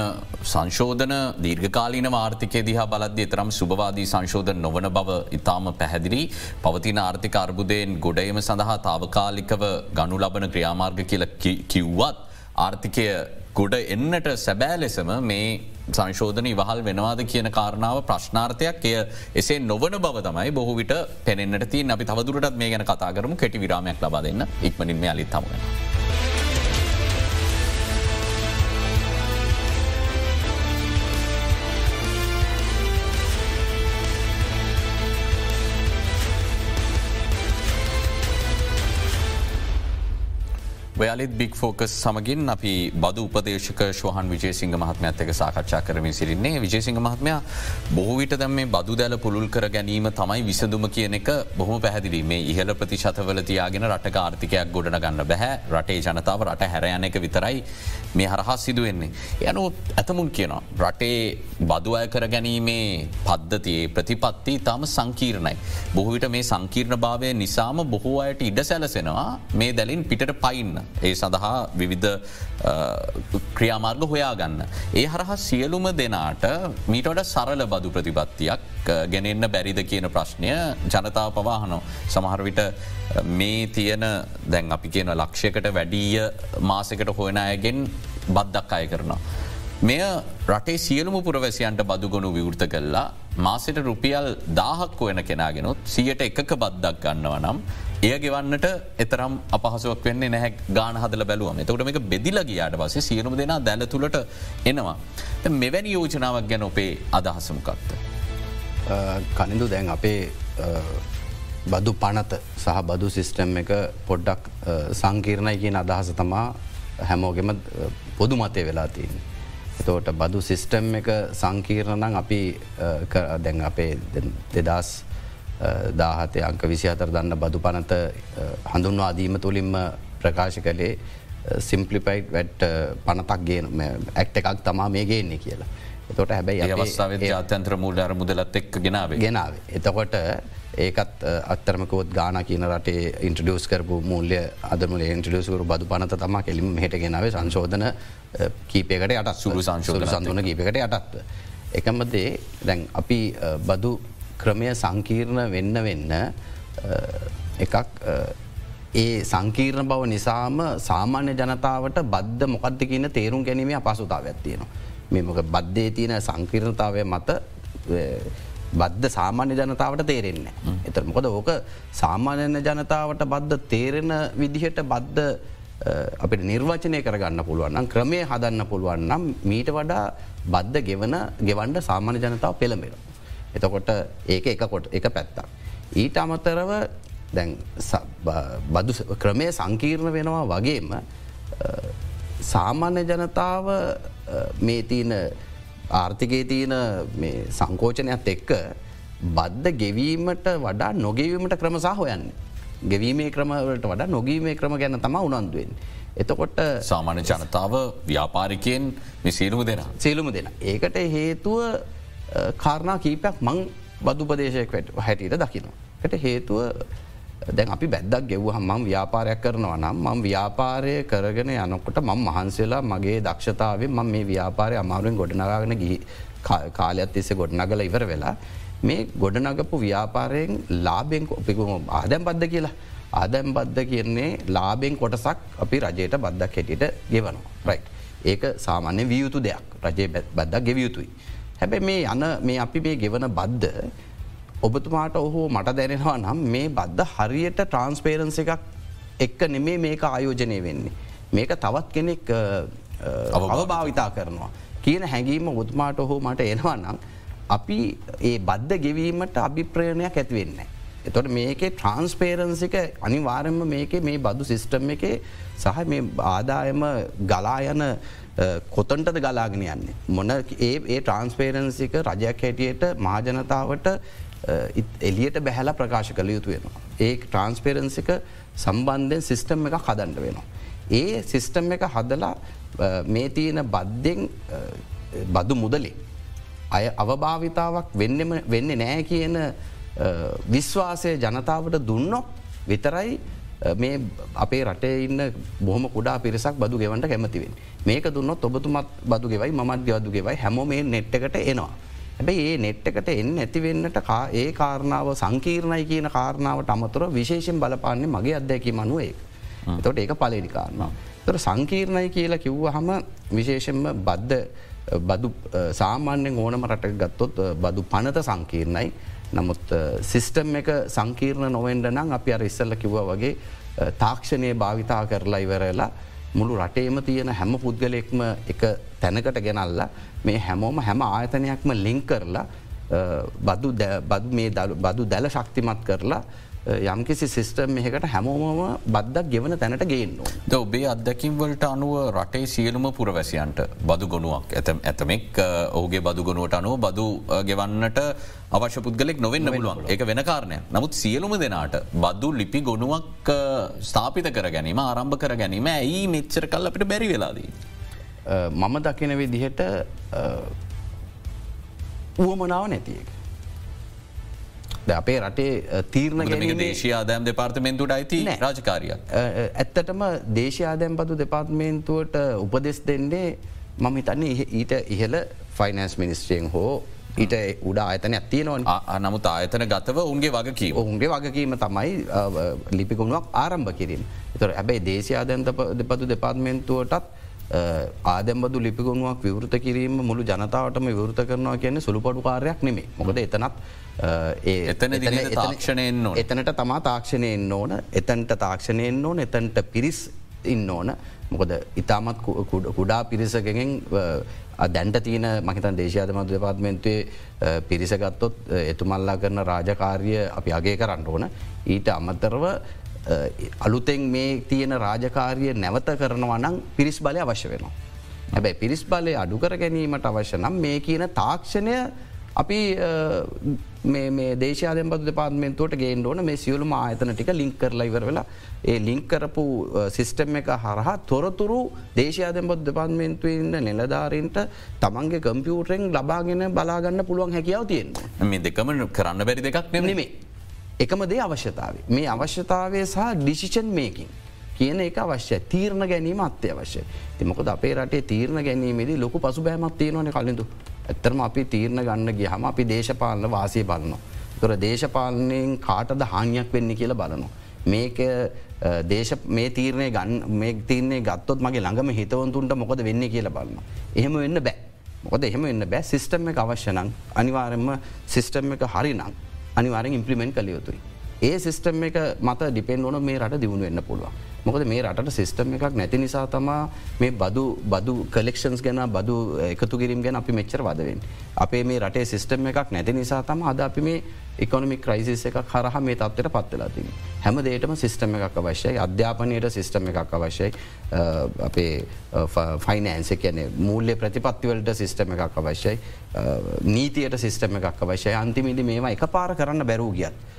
සංශෝධන දීර්ඝකාලීන වාර්ථිකය දිහා බලද්‍ය තරම් සුභවාදී සංශෝධන නොවන බව ඉතාම පැහැදිලි. පවතින ආර්ථික අර්බුදයෙන් ගොඩයම සඳහා තාවකාලිකව ගනු ලබන ක්‍රියාමාර්ග කියල කිව්වත් ආර්ථිකය ගොඩ එන්නට සැබෑ ලෙසම මේ සංශෝධන ඉවහල් වෙනවාද කියන කාරණාව ප්‍රශ්නාර්ථයක්. එය එසේ නොවන බව තමයි බොහෝ විට පෙනෙන්න්නට තිය අපි තවදුරටත් මේ ගැන කතා කරමු. කෙටි විරාමයක් ලබා දෙන්න. ඉක්මනින් මේ අලිත් තමගෙන. ඔයාලිත් බික් ෆෝකස් සමගින් අපි බදු උපදේශක ශවහන් විජේසිංහ මහත්මඇත්තක සාකච්ඡා කරමින් සිරින්නේ විජේසිංහ මහත්මයා බොහවිට දැම් මේ බදු දැල පුළුල් කර ගැනීම තමයි විසඳුම කියන එක බොහම පැහදිලි මේ ඉහල ප්‍රතිශතවල තියාගෙන රටක ආර්ථිකයක් ගොඩන ගන්න බැහැ රටේ ජනතාව රට හැරයන එක විතරයි මේ හරහා සිදුවෙන්නේ. යනු ඇතමුන් කියනවා. රටේ බදුවය කර ගැනීමේ පද්ධතියේ ප්‍රතිපත්ති තාම සංකීර්ණයි. බොහවිට මේ සංකීර්ණ භාවය නිසාම බොහෝ අයට ඉඩ සැලසෙනවා මේ දැලින් පිට පයින්න. ඒ සඳහා විවිධ ක්‍රියාමාර්ග හොයාගන්න. ඒ හරහා සියලුම දෙනාට මීටට සරල බදු ප්‍රතිපත්තියක් ගෙනෙන්න බැරිද කියන ප්‍රශ්නය ජනතාව පවාහනෝ. සමහරවිට මේ තියෙන දැන් අපි කියන ලක්ෂයකට වැඩීය මාසකට හොයන අයගෙන් බද්දක් අය කරනවා. මෙය රටේ සියලුම පුරවැසියන්ට බදුගොුණු විවෘත කල්ලා මාසට රුපියල් දාහක් වෙන කෙනගෙනොත් සියට එකක බද්දක් ගන්නව නම් එය ගෙවන්නට එතරම් අපහසුවක් වෙන්නේ නැහැ ගාන හදල බැලුවම එතකට මේක බෙදිලගයාට පසේ සියලුම දෙනා දැල තුළට එනවා. මෙවැනි යෝජනාවක් ගැන ඔපේ අදහසමකක්ත. කනිදු දැන් අපේ බදු පනත සහ බදු සිිස්ටම් එක පොඩ්ඩක් සංකීර්ණය කියන අදහස තමා හැමෝගෙම පොදු මතය වෙලා තියන්නේ. එතෝට බදු සිිස්ටම් එක සංකීර්ණනං අපි දැන් අපේ දෙදස් දාහතය අංක විසි අතර දන්න බදු පනත හඳුන්වාදීම තුළින්ම ප්‍රකාශ කළේ සිම්පලිපයිට් වැට් පනතක් ගෙන ඇක්ට එකක් තමා මේ ගේන්නේ කියලා. එතොට හැබැයි අවස්ථාව ජාතන්ත්‍ර මුූඩර මුදලත් එක් ගෙනාව ගෙනාව. එතකොට ඒකත් අත්තරමකෝත් ගාන කියන රටේ ඉන්ට්‍රඩියස් කරපු මුල්ල අදමුල ඉන්ට්‍රඩියස්කරු බදු පනත තම කෙලිම හට ගෙනාව සංශෝධන කීපයකට අට සුළු සංශෝධ සඳන කීපකට යටත්ව. එකමදේ දැන් අපි බදු ක්‍රමය සංකීර්ණ වෙන්න වෙන්න එකක් ඒ සංකීර්ණ බව නිසාම සාමාන්‍ය ජනතාවට බද්ධ මොකක්ද කියන තේරුම් ගැනීමේ අපසුතාව ඇත්තියෙනවා. මෙමක බද්ධය තියෙන සංකීර්ණතාවය මත බද්ධ සාමාන්‍ය ජනතාවට තේරෙන්න. එතර මොකද ඕක සාමාන්‍යන ජනතාවට බද්ධ තේරෙන විදිහට බද්ධ අපට නිර්වචනය කරගන්න පුළුවන් ක්‍රමය හදන්න පුළුවන් නම් මීට වඩා බද්ධ ගෙවන ගෙවන්ඩ සාමාන්‍ය ජනතාව පෙළඹෙන. එතකොට ඒක එකකොට එක පැත්තක්. ඊට අමතරව දැන් බදු ක්‍රමය සංකීර්ණ වෙනවා වගේම සාමාන්‍ය ජනතාව මේ තියන ආර්ථිකේ තියෙන සංකෝචනයක් එක්ක බද්ධ ගෙවීමට වඩා නොගෙවීමට ක්‍රමසා හොයන්න. ගෙවීමේ ක්‍රමවලට වඩා නොගීමේ ක්‍රම ගැන තම උනන්දුවෙන්. එතකොට සාමාන්‍ය ජනතාව ව්‍යාපාරිකයෙන් සියලුම දෙෙන. සියලුම දෙෙන. ඒකට හේතුව කාරණා කීපයක් මං බදුපදේශයක් හැටියට දකිනවා. ට හේතුව දැන් අපි බැද්දක් ගෙව්හ මං ව්‍යාපාරයක් කරනවා නම් මං ව්‍යාපාරය කරගෙන යනකොට මං මහන්සේලා මගේ දක්ෂතාවේ මං මේ ව්‍යාපාරය අමාරුවෙන් ගොඩනගාගෙන ගිහි කාලයක් තිස්සේ ගොඩනගල ඉවර වෙලා මේ ගොඩනගපු ව්‍යාපාරයෙන් ලාබෙන් ඔපිකුම ආදැම් බද්ධ කියලා ආදැම් බද්ධ කියන්නේ ලාබෙන් කොටසක් අපි රජයට බද්දක් හැටියට ගෙවනවා රයි්. ඒක සාමාන්‍ය වියයුතු දෙයක් රජය බද්දක් ගෙවියයුතුයි. හැබැ මේ යන මේ අපි මේ ගෙවන බද්ධ ඔබතුමාට ඔහු මට දැනෙනවා නම් මේ බද්ධ හරියට ට්‍රන්ස්පේරන්ස එකක් එක්ක නෙමේ මේක ආයෝජනය වෙන්නේ. මේක තවත් කෙනෙක් අවභාවිතා කරනවා. කියන හැඟීම උත්මාට ඔහෝ මට එනවා නම් අපි ඒ බද්ධ ගෙවීමට අභිප්‍රයණයක් ඇතිවෙන්න. එතොට මේකේ ට්‍රන්ස්පේරන්සික අනිවාරෙන්ම මේක මේ බදු සිිස්ටම් එක සහ මේ ආදායම ගලායන කොතන්ටද ගලාගෙන යන්නේ. මොන ඒ ඒ ට්‍රන්ස්පේරන්සික රජයක් හැටියට මහජනතාවට එලියට බැහැල ප්‍රකාශ කළ යුතු වෙනවා. ඒ ට්‍රන්ස්පේරන්සික සම්බන්ධයෙන් සිිස්ටම් එක හදන්ඩ වෙනවා. ඒ සිිස්ටම් එක හදලා මේ තියෙන බද්ධෙන් බදු මුදලේ. අය අවභාවිතාවක් වෙන්න නෑ කියන විශ්වාසය ජනතාවට දුන්නොත් විතරයි මේ අපේ රටේ ඉන්න බොහම කුඩා පිරිසක් බදු ගෙවන්ට කැමතිවෙන්. මේක දුන්නොත් ඔබතුමත් බදු ගෙවයි මත් ගවදු ගෙවයි හැම මේ නෙට් එකට එනවා. හැබැයි ඒ නෙට් එකට එන්න ඇතිවෙන්නට ඒ කාරණාව සංකීර්ණයි කියන කාරණාවට අමතුර විශේෂෙන් බලපාන්නේ මගේ අත්දැකි මනුවේ. තොට ඒක පලෙඩි කාරණාව. තොර සංකීර්ණයි කියලා කිව්ව හම විශේෂෙන්ම බද්ධ බදු සාමාන්‍යෙන් ඕනම රට ගත්තොත් බදු පනත සංකීර්ණයි නමුත් සිිස්ටම් එක සංකීර්ණ නොවෙන්ඩ නම් අපි අර ඉස්සල්ල කිව්ව වගේ තාක්ෂණය භාවිතා කරලා ඉවරලා මුළු රටේම තියෙන හැම පුද්ගලෙක්ම එක තැනකට ගෙනල්ලා මේ හැමෝම හැම ආයතනයක්ම ලිංක් කරලා බදු දැල ශක්තිමත් කරලා යම්කිසි සිිස්ටම් එකට හැමෝමම බද්දක් ගෙවන තැනට ගේන්නවා. ද ඔබේ අදකින් වලට අනුව රටේ සියලුම පුරවැසියන්ට බදු ගොනුවක් ඇත ඇතමෙක් ඔහුගේ බදු ගොනුවට අනුව බදු ගෙවන්නට අවශ්‍ය පුද්ගලෙක් නොවෙන්න පුළුවන් එක වෙන කාරණය නමුත් සියලුම දෙනාට බදු ලිපි ගොනුවක් ස්ථාපිත කර ගැනීම ආරම්භ කර ගැනීම ඇයි මෙච්චර කල් අපිට බැරි වෙලාදී. මම දකින විදිහට වුවමනාව නැතියක. අපේ රටේ තීරණ දේශයාදෑම් දෙපාර්තමෙන්තුට අයිති රාජකාරයක්. ඇත්තටම දේශයාදැම්පතු දෙපාර්තමේන්තුවට උපදෙස් දෙන්නේ මම හිතන්නේ ඊට ඉහල ෆයිනන්ස් මිනිස්ට්‍රියෙන් හෝ ඊට උඩ ආයතන ඇතිය නොන් නමුත් ආයතන ගතව උන්ගේ වගකී ඔුන්ගේ වගකීම තමයි ලිපිකුණුවක් ආරම්භ කිරීම. තොර ඇබැයි දේශයාදැන්ත දෙපතු දෙපාර්තමේන්තුවටත් ආදැම්බදු ලිපිගුණුවක් විවෘත කිරීම මුළු ජනතාවටම විවෘත කරනවා කියන්නේ සුළුපඩු කාරයක් නෙමේ මොකද එතනත් එතන තාක්ෂණයෙන් එතනට තමා තාක්ෂණයෙන් ඕන. එතන්ට තාක්ෂණයෙන් ඕන. එතන්ට පිරිස් ඉන්න ඕන. මොකද ඉතාමත් කුඩා පිරිසගෙන් දැන්ට තියන මහිතන් දේශයාදමතු දෙපාත්මෙන්තුවේ පිරිසගත්තොත් එතුමල්ලා කරන රාජකාරිය අපි අගේ කරන්න ඕන. ඊට අමතරව අලුතෙන් මේ තියෙන රාජකාරිය නැවත කරනවා නම් පිරිස් බලය අවශ්‍ය වෙනවා. හැබැයි පිරිස් බලය අඩුකර ගැනීමට අවශ්‍ය නම් මේ කියන තාක්ෂණය අපි මේ බදු දෙපාත්මෙන්තුවට ගේන් ඕන මේ සියලුම ආයතන ටික ලිංක් කරලා ඉවර වෙලා. ඒ ලිංක් කරපු සිිස්ටම් එක හරහා තොරතුරු බොද් දෙපාත්මෙන්තුවන්න නිලධාරීන්ට තමන්ගේ කම්පියුටරෙන් ලබාගෙන බලාගන්න පුළුවන් හැකියාව තියෙන් මේ දෙකම කරන්න බැරි දෙකක් නෙමේ එකම දේ අවශ්‍යතාව මේ අවශ්‍යතාවය සහ ඩිසිෂන් මේකින් කියන එක අවශ්‍ය තීරණ ගැනීම අත්‍යවශ්‍ය තිමකොද අපේ රටේ තීරණ ගැනීමේදී ලොකු පසු බෑමත් තියෙනවන කලින්ඳු ඇත්තරම අපි තීරණ ගන්න ගියහම අපි දේශපාලන වාසය බලනවා. තොර දේශපාලනයෙන් කාටද හානියක් වෙන්න කියල බලනවා. මේක මේ තීරණය ගන්න මේ තිරන්නේ ගත්තොත් මගේ ළඟම හිතවන්තුන්ට මොකද වෙන්න කියල බලන්න. එහෙම වෙන්න බෑ. මොකද එහෙම වෙන්න බෑ සිිස්ටම් එක අවශ්‍යනං අනිවාරෙන්ම සිිස්ටම් එක හරිනම් අනිවාරෙන් ඉම්පලිමෙන්ට් කළයුතුයි. ඒ සිිස්ටම් එක මත ඩිපෙන් ඕන මේ රට දියුණු වෙන්න පුළුවන්. මොකද මේ රට සිිස්ටම් එකක් නැති නිසා තමා මේ බදු බදු කලෙක්ෂන්ස් ගැන බදු එකතු කිරීම ගැන අපි මෙච්චර වදවෙන්. අපේ මේ රටේ සිිස්ටම් එකක් නැති නිසා තම අද අපි මේ එකොනමික් ක්‍රයිසිස් එකක් හරහ මේ තත්වට පත්වෙලාතින. හැම දේටම සිිස්ටම එකක් අවශ්‍යයි අධ්‍යාපනයට සිිස්ටම එකක් අවශ්‍යයි අපේ ෆයිනන්ස කියන මූල්‍ය ප්‍රතිපත්තිවලට සිිස්ටම එකක් අවශ්‍යයි නීතියට සිිස්ටම එකක් අවශ්‍යයි අන්තිමිදි මේවා එක පාර කරන්න බැරූ ගියත්.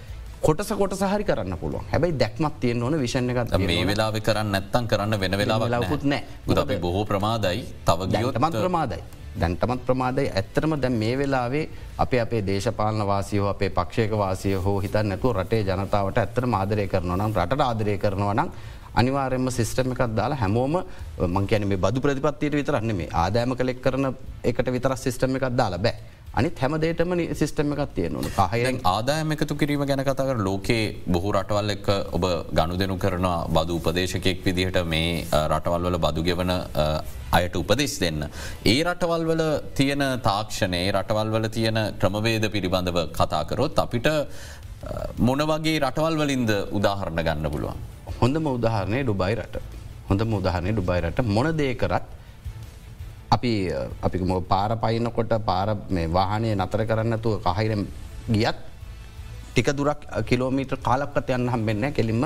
කොටස කොට සහරි කරන්න පුළුවන්. හැබයි දැක්මත් තියෙන් ඕන විෂණ එකත් මේ වෙලාව කරන්න නැත්තන් කරන්න වෙන වෙලා ලකුත් නෑ බොහෝ ප්‍රමාදයි. තව ගියොතමත් ප්‍රමාදයි. දැන්ටමත් ප්‍රමාදයි. ඇත්තරම දැන් මේ වෙලාවේ අපේ අපේ දේශපාලන වාසියෝ අපේ පක්ෂයක වාසිය හෝ හිතන් නැතු රටේ ජනතාවට ඇත්තර ආදරය කරනවා නම් රට ආදරය කරනවා නම් අනිවාරෙන්ම සිිස්ටම එකක් දාලා හැමෝම මංකැන මේ බදු ප්‍රතිපත්තියට විතරන්න මේ ආදෑම කලෙක් කරන එකට විතර සිිස්ටම එකක් දාලා බෑ අනිත් හැමදේටම සිිස්ටම එකක් තියෙනවන පහයෙන් ආදායම එකතු කිරීම ගැන කතාකර ලෝකේ බොහෝ රටවල් එක් ඔබ ගණු දෙනු කරන බදු උපදේශකෙක් විදිහට මේ රටවල් වල බදු ගෙවන අයට උපදෙස් දෙන්න. ඒ රටවල් වල තියෙන තාක්ෂණය රටවල් වල තියෙන ක්‍රමවේද පිළිබඳව කතාකරොත් අපිට මොන වගේ රටවල් වලින්ද උදාහරණ ගන්න පුළුවන්. හොඳම උදාහරණය ඩුබයි රට හොඳම උදාහරණය ඩුබයි රට මොන දේ කරත් අපි අපි පාර පයිනකොට පාර මේ වාහනය නතර කරන්නතුව කහිරම් ගියත් ටික දුරක් කිලෝමීට කාලක්කත යන්න හම්බෙන්න කෙලින්ම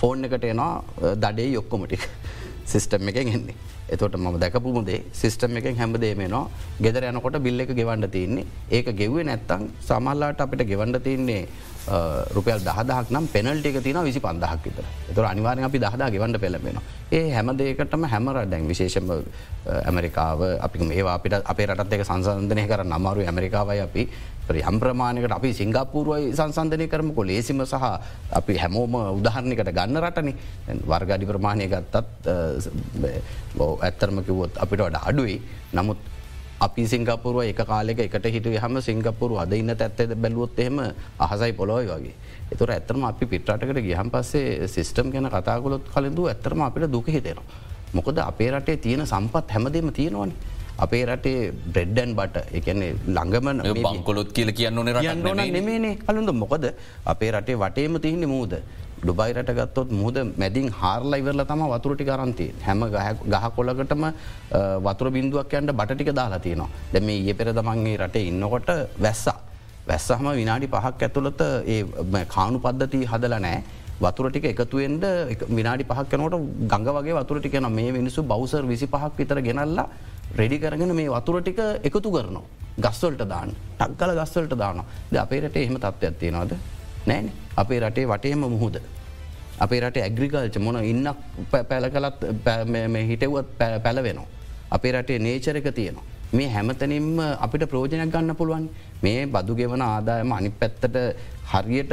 ෆෝන් එකට එනවා දඩේ යොක්කොමටික් සිිස්ටම් එක ගෙන්නේ. එතොට ම දැකපුමුදේ සිිස්ටම් එකෙන් හැමදේමනවා ගෙදර යනකොට බිල්ල එක ගෙවන්ඩ තියන්නේ. ඒක ගෙව්වේ නැත්තං සමල්ලාට අපිට ගෙවන්ඩ තියන්නේ රුපියල් දහදක් නම් පෙනල්ටික තින විසි පන්දහක් විතර. තුර අනිවාරෙන් අපි දහදා ගෙවන්ට පෙළබෙන ඒ හැමදේකටම හැමර දැන් විශේෂම ඇමරිකාව අපි ඒවා අපිට අපේ රටත් එක සංසන්ධනය කර නමරු ඇමරිකාවයි අපි යම් ප්‍රමාණකට අපි සිංගපූරුවයි සංසන්ධනය කරමකො. ලේසිම සහ අපි හැමෝම උදාහරණකට ගන්න රටන. වර්ගඩි ප්‍රමාණය ගත්තත් ඇත්තරම කිවොත් අපිට වඩ අඩුයි. නමුත් අපි සිංගපුරුව එක කාලෙක එකට හිටු හම සිංගපුරු අද ඉන්න ඇත්තද බැලුවොත් එහෙම අහසයි පොලොයි වගේ. එතුර ඇත්තරම අපි පිට්‍රටකට ගියහම් පස්සේ සිිස්ටම් ගැන කතාකොලොත් කලඳු ඇත්තරම අපිට දුක හිතෙනවා. මොකද අපේ රටේ තියෙන සම්පත් හැමදීම තියෙනවන. අපේ රටේ බ්‍රෙඩ්ඩන් බට එකන්නේ ළඟමන බංකොලොත් කියල කියන්න ඕන නෙමේනේ කලුඳ මොකද? අපේ රටේ වටේම තියන්නේ මූද ඩුබයිරට ගත්තොත් මුහද මැදින් හාර්ලා ඉවරල තම වතුරටි කරන්ති හැම ගහ කොලකටම වතුර බින්දුවක් යන්ට බටික දාලා තියනවා. දැම ඒ පෙර දමන්ගේ රටේ ඉන්නකොට වැස්සා. වැස්සහම විනාඩි පහක් ඇතුළත ඒ කානු පද්ධති හදල නෑ වතුර ටික එකතුවෙන්ට විනාඩි පහක් යනට ගඟ වගේ වතුර ටිකන මේ මිනිසු බෞසර් විසි පහක් විතර ගෙනල්ලා රෙඩි කරගෙන මේ වතුර ටික එකතු කරනවා. ගස්වල්ට දාන්න. ටක්කල ගස්වලට දාන ද අපේරට එහෙම තත්ත්ව ඇත්තියෙනවාද නෑන අපේ රටේ වටේම මුහුද. අපේ රට ඇග්‍රිකල්ච මොන ඉන්නක් පැල කලත් හිටවුවත් පැලවෙනවා. අපේ රටේ නේචරක තියෙනවා. මේ හැමතනින්ම අපිට ප්‍රෝජනයක් ගන්න පුළුවන් මේ බදු ගෙවන ආදායම අනි පැත්තට හරියට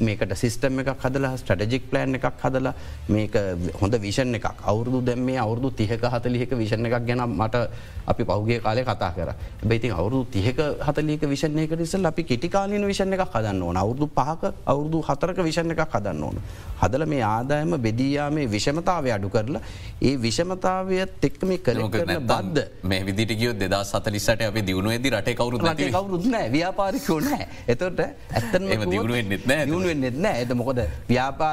මේකට සිස්ටම එකක් හදලා ස්ටඩජික් ප්ලෑන් එකක් හදලා මේක හොඳ විෂණ එකක්. අවුරදු දැම් මේ අවුරදු තිහක හතලික විෂණ එකක් ගැන මට අපි පෞගේ කාලය කතා කර. බයිති අවුරදු තිහක හතලික විෂණයක නිසල් අපි කෙටිකාලීන විෂණ එකක් හදන්න ඕන. අවුරදු පහක අවුරදු හතරක විෂණ එකක් හදන්න ඕන. හදල මේ ආදායම බෙදීයාමේ විෂමතාවය අඩු කරලා ඒ විෂමතාවය තෙක්ම කළ කරන බද්ද මේ විදිට ගියෝ දෙදා සතලිසට අපි දියුණුවේද රට කවරු කවරුත් නෑ ව්‍යාපාරිකෝ නෑ එතොට ඇත්තන දියුණුවෙන් නෙත් දියුණුවෙන් නෙත් නෑ ඇත මොකද ව්‍යාපා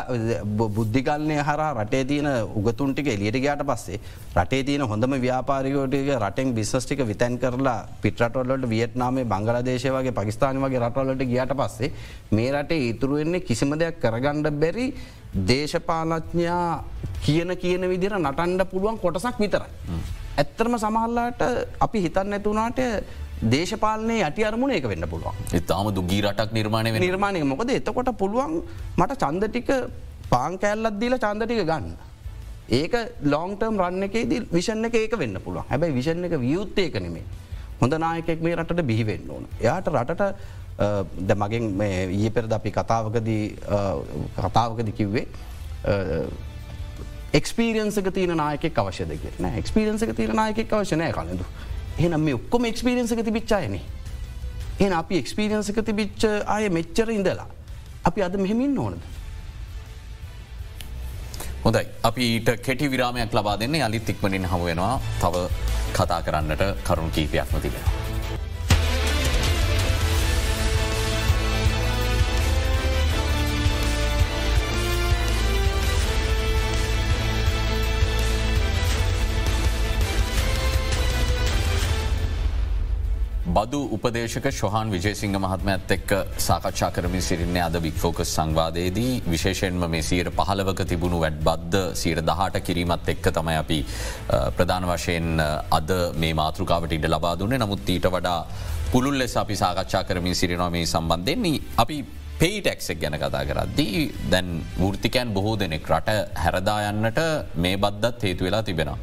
බුද්ධිකල්නය හර රටේ තියන උගතුන්ටික එලියට ගයාට පස්සේ රටේ තියන හොඳම ව්‍යාපාරිකෝටික රටෙන් බිස්සස්ටික විතැන් කරලා පිටරටොල්ලට වියට්නාමේ බංගලදේශය වගේ පකිස්ාන වගේ රටවලට ගියට පස්සේ මේ රටේ ඉතුරුවෙන්නේ කිසිම දෙයක් කරගණ්ඩ බැරි දේශපාලඥා කියන කියන විදිර නටන්ඩ පුළුවන් කොටසක් විතරයි. ඇත්තරම සමහල්ලාට අපි හිතන්න ඇතුනාට දේශපාලනය යටි අරමුණ ඒක වෙන්න පුළුවන්. ඉතාම දුගී රටක් නිර්මාණය නිර්මාණය මොකද එතකොට පුළුවන් මට චන්දටික පාංකෑල්ලත් දීල චන්දටික ගන්න. ඒක ලොන්ටර්ම් රන්න එකේදී විෂණ එක ඒක වෙන්න පුළුවන්. හැබැයි විෂණ එක වියුත්තයක නෙමේ හොඳ නායකෙක් මේ රටට බිහිවෙන්න ඕන. එයාට රටට මගෙන් ඊය පෙරද අපි කතාවකදී කතාවකද කිව්වේ එක්ස්පිරියන්සක තියන නායක අවශ්‍යද කියෙන එක්ස්පිරියන්සක තියන නායක අවශ්‍යනය කලඳු එහනම් මේ ඔක්කොම එක්ස්පිරියන්සක තිබිච්චායනේ එ අපි එක්ස්පිරියන්සක තිබිච්ච අය මෙච්චර ඉඳලා අපි අද මෙහෙමින් ඕනද? හොඳයි. අපි ඊට කෙටි විරාමයක් ලබා දෙන්නේ අලිත් ඉක්මනින් හමුවෙනවා තව කතා කරන්නට කරුණු කීපයක්ම තිබෙනවා. බදු උපදේශක ශොහන් විජේසිංහ මහත්මඇත් එක්ක සාකච්ඡා කරමින් සිරින්නේ අද වික්‍ෆෝකස් සංවාදයේදී. විශේෂෙන්ම මේ සීර පහලවක තිබුණු වැඩ බද්ධ සීර දහට කිරීමත් එක්ක තමයි අපි ප්‍රධාන වශයෙන් අද මේ මාතෘකාවට ඉඩ ලබා දුන්නේ. නමුත් ඊට වඩා පුළුල් ලෙස අපි සාකච්ඡා කරමින් සිරිනවා මේ සම්බන්ධෙන්නේ අපි පේටක්ක් ගැන කතා කරද්දී දැන් වෘතිකයන් බොහෝ දෙනෙක් රට හැරදායන්නට මේ බද්දත් හේතු වෙලා තිබෙනවා.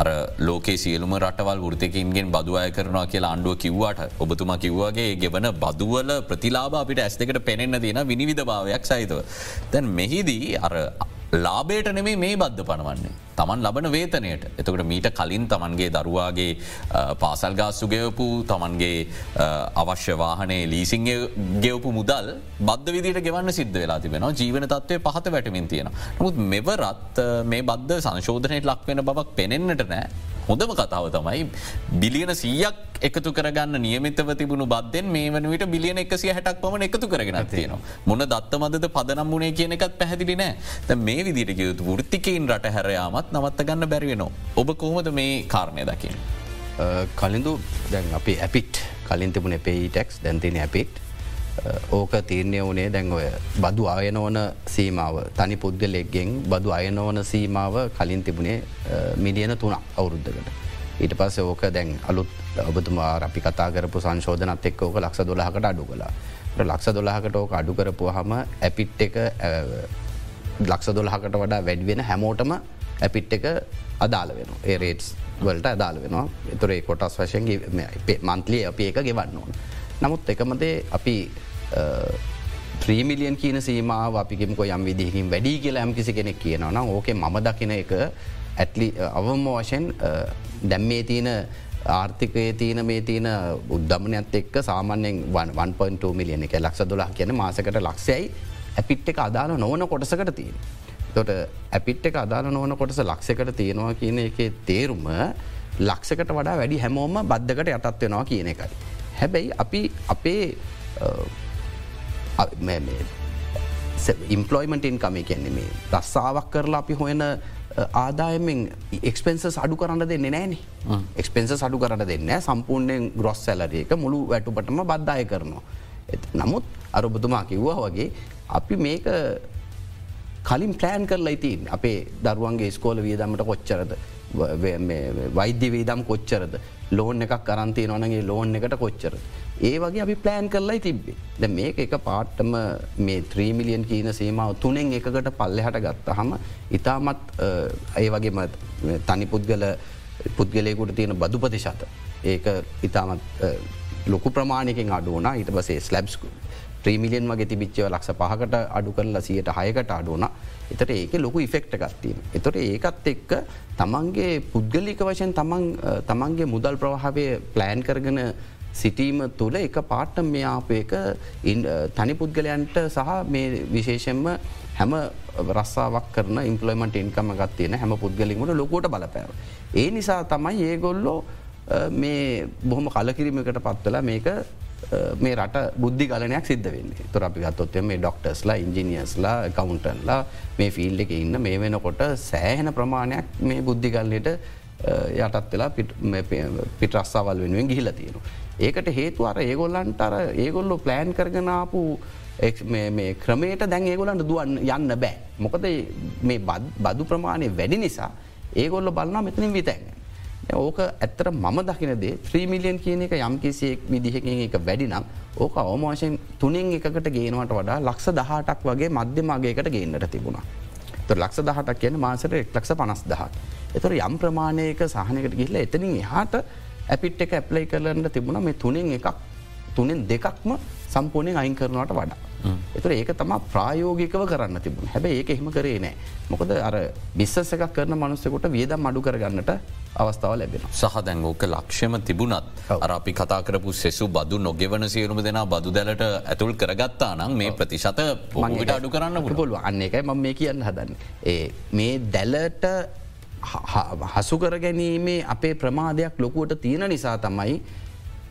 අර ලෝකේ සියලුම රටවල් ෘතිකින්ගෙන් බදුවය කරනවා කියලා අන්ඩුව කිව්වාට ඔබතුම කිව්වාගේ ගෙවන බදුවල ප්‍රතිලාබ අපිට ඇස් දෙකට පෙනෙන්න්න තියෙන විනිවිධ භාවයක් සහිතව. තැන් මෙහිදී අර ලාබේට නෙමේ මේ බද්ධ පනවන්නේ. තමන් ලබන වේතනයට එතකට මීට කලින් තමන්ගේ දරුවාගේ පාසල් ගාස්සු ගෙවපු තමන්ගේ අවශ්‍ය වාහනේ ලීසිං ගෙවපු මුදල් බද්ධ විදිට ගෙවන්න සිද්ධ වෙලා තිබෙනවා ජීවන තත්වය පහත වැටමින් තියෙන. නමුත් මෙවරත් මේ බද්ධ සංශෝධනයට ලක්වෙන බවක් පෙනෙන්න්නට නෑ හොඳම කතාව තමයි බිලියන සීයක් එකතු කරගන්න නියමිතව තිබුණු බද්ධෙන් මේ වනට බිලියන එකසිය හැටක් පමණ එකතු කරගෙන තියෙනවා. මොන දත්ත මදද පදනම් වුණේ කියන එකත් පැහැදිලි නෑ මේ විදිට යුතු ෘත්තිකයින් රට හැරයාමත් නවත්ත ගන්න බැරිවෙනවා. ඔබ කොහොමද මේ කාරණය දකින. කලින්දු දැන් අපි ඇපිට් කලින් තිබුණ පේටෙක්ස් දැන්තින ඇපිට් ඕක තීරණය වනේ දැන් ඔය බදු අයනෝන සීමාව තනි පුද්ගලෙක්ගෙන් බදු අයනෝන සීමාව කලින් තිබුණේ මිලියන තුන අවුරුද්ධකට. ඊට පස්ස ඕක දැන් අලුත් ඔබතුමා අපි කතා කරපු සංශෝධනත් එක් ඕක ලක්ෂ දොලහකට අඩු කලා. ලක්ෂ දොලහකට ඕක අඩු කරපු හම ඇපිට් එක ලක්ෂ දොලහකට වඩා වැඩිවෙන හැමෝටම ඇපිට් එක අදාළ වෙන ඒරේටස් වලට අදාළ වෙනවා එතුරේ කොටස් වශයෙන් මන්තලිය අප ඒක ගෙවන්න ඕන. නමුත් එකමදේ අපි ත්‍රීමිලියන් කියන සීමාව අපිගෙමක යම් විදිහකින් වැඩි කියලා ඇම් කිසි කෙනෙක් කියනවන ඕකේ මම දකින එක ඇත්ලි අවම වශයෙන් දැම්මේ තියෙන ආර්ථිකයේ තියන මේ තියන උද්ධමනයත් එක්ක සාමාන්‍යෙන් 1.2 මිලියන එක ලක්ෂ දොලා කියන මාසකට ලක්ෂයයි ඇපිට් එක අදාළ නොවන කොටසකට තියෙන. තොට ඇපිට් එක අදාළ නොවන කොටස ලක්ෂකට තියෙනවා කියන එක තේරුම ලක්ෂකට වඩා වැඩි හැමෝම බද්ධකට යටත් වෙනවා කියන එකයි. හැබැයි අපි අපේ ඉම්පලොයිමට ඉන්කම කියන්නේ මේ රස්සාාවක් කරලා අපි හොයන ආදායමෙන් එක්ස්පෙන්ස අඩු කරන්න දෙන්න නෑනේ එක්ස්පෙන්ස අඩු කරන්න දෙන්න සම්පූර්ණයෙන් ග්‍රොස් සැලරයක මුළු වැටුපටම බද්ධය කරනවා. නමුත් අරබතුමා කිව්වා වගේ අපි මේක කලින් ප්ලෑන් කරලා ඉතින් අපේ දරුවන්ගේ ස්කෝල වියදමට කොච්චරද? වෛද්‍ය වේදම් කොච්චරද ලෝන් එකක් කරන්තය නොනගේ ලෝන් එකට කොච්චර. ඒ වගේ අපි ප්ලෑන් කරලා තිබ්බේ. ද මේක එක පාට්ටම මේ ත්‍රීමිලියන් කීන සීමාව තුනෙන් එකකට පල්ලෙ හට ගත්ත හම ඉතාමත් ඒ වගේම තනි පුද්ගල පුද්ගලයකුට තියෙන බදු ප්‍රතිශත. ඒක ඉතාමත් ලොකු ප්‍රමාණයකින් අඩුවන ඊට බසේ ස්ලබ්ස්කු ත්‍රීමිලියන් වගේ තිබිච්චව ලක්ෂ පහකට අඩු කරලා සියට හයකට අඩුවන එතට ඒක ලොකු ඉෆෙක්ට ගත්තිීම. එතොට ඒකත් එක්ක තමන්ගේ පුද්ගලික වශයෙන් තමන්ගේ මුදල් ප්‍රවාහාවය ප්ලෑන් කරගෙන සිටීම තුළ එක පාට්ට මේ ආපයක තනි පුද්ගලයන්ට සහ මේ විශේෂෙන්ම හැම රස්සාාවක් කරන ඉම්පලොයිමට ඉන්කම ගත්තියන හැම පුද්ගලින්ට ලොකෝට බලපෑව. ඒ නිසා තමයි ඒගොල්ලෝ මේ බොහොම කලකිරීමකට පත්වලා මේක මේ රට බුද්ධි ගලනයක් සිද්ධ වෙන්නේ තුර අපි ගත්තොත්තය මේ ඩොක්ටර්ස්ලා ඉංජිනියස්ලා කවුන්ටන්ලා මේ ෆිල්ඩ එක ඉන්න මේ වෙනකොට සෑහෙන ප්‍රමාණයක් මේ බුද්ධිගල්ලට යටත් වෙලා පිටරස්සාවල් වෙනුවෙන් ගිහිල තියෙනු. ඒකට හේතු අර ඒගොල්ලන්ට අර ඒගොල්ලො ප්ලෑන් කරගෙනාපු මේ ක්‍රමයට දැන් ඒගොලන්ට දුවන් යන්න බෑ. මොකද මේ බදු ප්‍රමාණය වැඩි නිසා ඒගොල්ල බලන්න මෙතනින් විතැන්න. ඕක ඇත්තර මම දකිනදේ ත්‍රීමිලියන් කියන එක යම් කිසියෙක් විදිහකින් එක වැඩිනම් ඕක අවමෝශයෙන් තුනින් එකකට ගේනවට වඩා ලක්ෂ දහටක් වගේ මධ්‍යමගේකට ගේන්නට තිබුණා. ලක්ෂ දහටක් කියන මාසට එක් ලක්ෂ පනස් දහක්. එතුර යම් ප්‍රමාණයක සහනකට ගිහිල එතනින් එහාට ඇපිට් එක ඇප්ලයි කරලට තිබුණ මේ තුනෙන් එකක් තුනෙන් දෙකක්ම සම්පූර්ණයෙන් අයින් කරනවට වඩා. එතුර ඒක තම ප්‍රායෝගිකව කරන්න තිබුණ. හැබ ඒක එහෙම කරේ නෑ. මොකද අර බිස්සස එකක් කරන මනුස්සකොට වියදම් අඩු කරගන්නට අවස්ථාව ලැබෙන. සහ දැන් ඕක ලක්ෂම තිබුණත් අරපි කතා කරපු සෙසු බදු නොගෙවන සියරුම දෙෙන බදු දැලට ඇතුල් කරගත්තා නම් මේ ප්‍රතිශත පොමට අඩු කරන්න පුළුව අන්න එකයි ම මේ කියන්න හදන්න. ඒ මේ දැලට හසු කර ගැනීමේ අපේ ප්‍රමාදයක් ලොකුවට තියෙන නිසා තමයි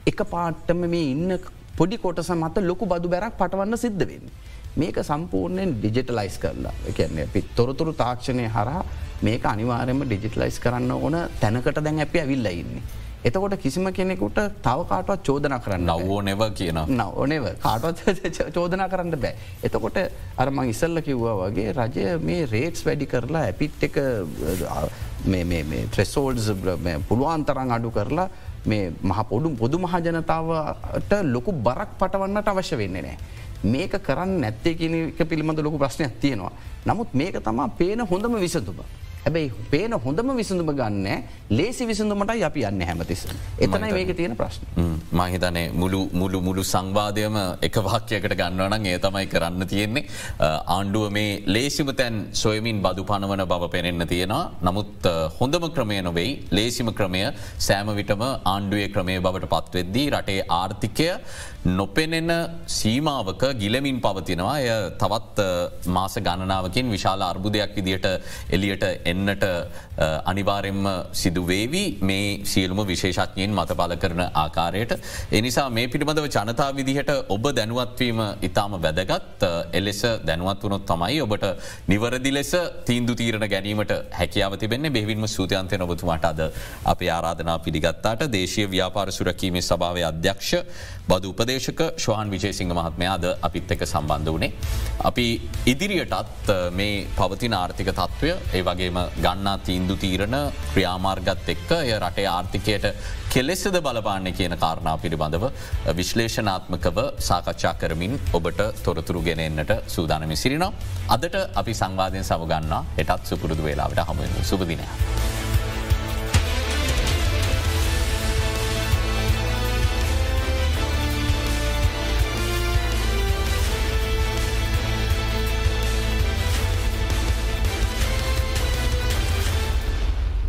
එක පාට්ටම මේ ඉන්න පොඩි කොටස මත ලොකු බදු බැරක් පටවන්න සිද්ධ වෙන්න. මේක සම්පූර්ණයෙන් ඩිජිටලයිස් කරලා එකන්නේ පි තොරතුරු තාක්ෂණය හරහා මේක අනිවාරෙන්ම ඩිජිටලයිස් කරන්න ඕන තැනකට දැන් ඇපි ඇවිල්ල ඉන්නේ. එතකොට කිසිම කෙනෙකුට තව කාටවත් චෝදන කරන්න නවෝ නෙව කියන ඕනෙව කාටවත් චෝදන කරන්න බෑ. එතකොට අරමං ඉසල්ල කිව්වා වගේ රජය මේ රේට්ස් වැඩි කරලා ඇපිට් එක ත්‍රෙසෝල්ස් පුළුවන් තරන් අඩු කරලා මේ මහ පොඩු පොදු මහජනතාවට ලොකු බරක් පටවන්නට අවශ්‍ය වෙන්නේ නෑ. මේක කරන්න නැත්තේ කියනක පිළිබඳ ලොකු ප්‍රශ්නයක් තියෙනවා. නමුත් මේක තමා පේන හොඳම විසතුම. හැබැයි පේන හොඳම විසඳුම ගන්න ලේසි විසඳුමටයි අපි යන්න හැමතිස. එතනයි මේක තියෙන ප්‍රශ්න. මහිතනේ මුළු මුළු මුළු සංවාධයම එක වාක්‍යයකට ගන්නවනන් ඒ තමයි කරන්න තියෙන්නේ. ආණ්ඩුව මේ ලේසිම තැන් සොයමින් බදු පනවන බව පෙනෙන්න තියෙනවා. නමුත් හොඳම ක්‍රමය නොවෙයි ලේසිම ක්‍රමය සෑම විටම ආණ්ඩුවේ ක්‍රමය බවට පත්වෙද්දී රටේ ආර්ථිකය නොපෙනෙන සීමාවක ගිලමින් පවතිනවා. එය තවත් මාස ගණනාවකින් විශාල අර්බුදයක් විදියට එලියට එන්නට අනිවාරෙන්ම සිදුවේවි. මේ සියලුම විශේෂඥයෙන් මත පල කරන ආකාරයට. එනිසා මේ පිළිබඳව ජනතා විදිහට ඔබ දැනුවත්වීම ඉතාම වැදගත්. එලෙස දැනුවත් වනොත් තමයි ඔබට නිවරදි ලෙස තීන්දු තීරණ ගැනීමට හැකියාව තිබෙන්නේ. බෙවින්ම සූතියන්තය නොබතුමට අද අප ආරාධනා පිළිගත්තාට. දේශය ව්‍යාපාර සුරකීමේ සභාව අධ්‍යක්ෂ බද උපදේ විශ්ලේෂක ශවාන් විජේසිංහ මහත්මයාද අපිත් එක සම්බන්ධ වනේ. අපි ඉදිරියටත් මේ පවතින ආර්ථික තත්ත්වය ඒ වගේම ගන්නා තීන්දු තීරණ ක්‍රියාමාර්ගත් එක්ක ය රටේ ආර්ථිකයට කෙලෙසද බලපාන්න කියන කාරණා පිළිබඳව විශ්ලේෂනාත්මකව සාකච්ඡා කරමින් ඔබට තොරතුරු ගෙනෙන්න්නට සූදානමි සිරිනවා. අදට අපි සංවාධයෙන් සමගන්නා එටත් සුපුරුදු වෙලාවට හමුවෙන සුපදිනය.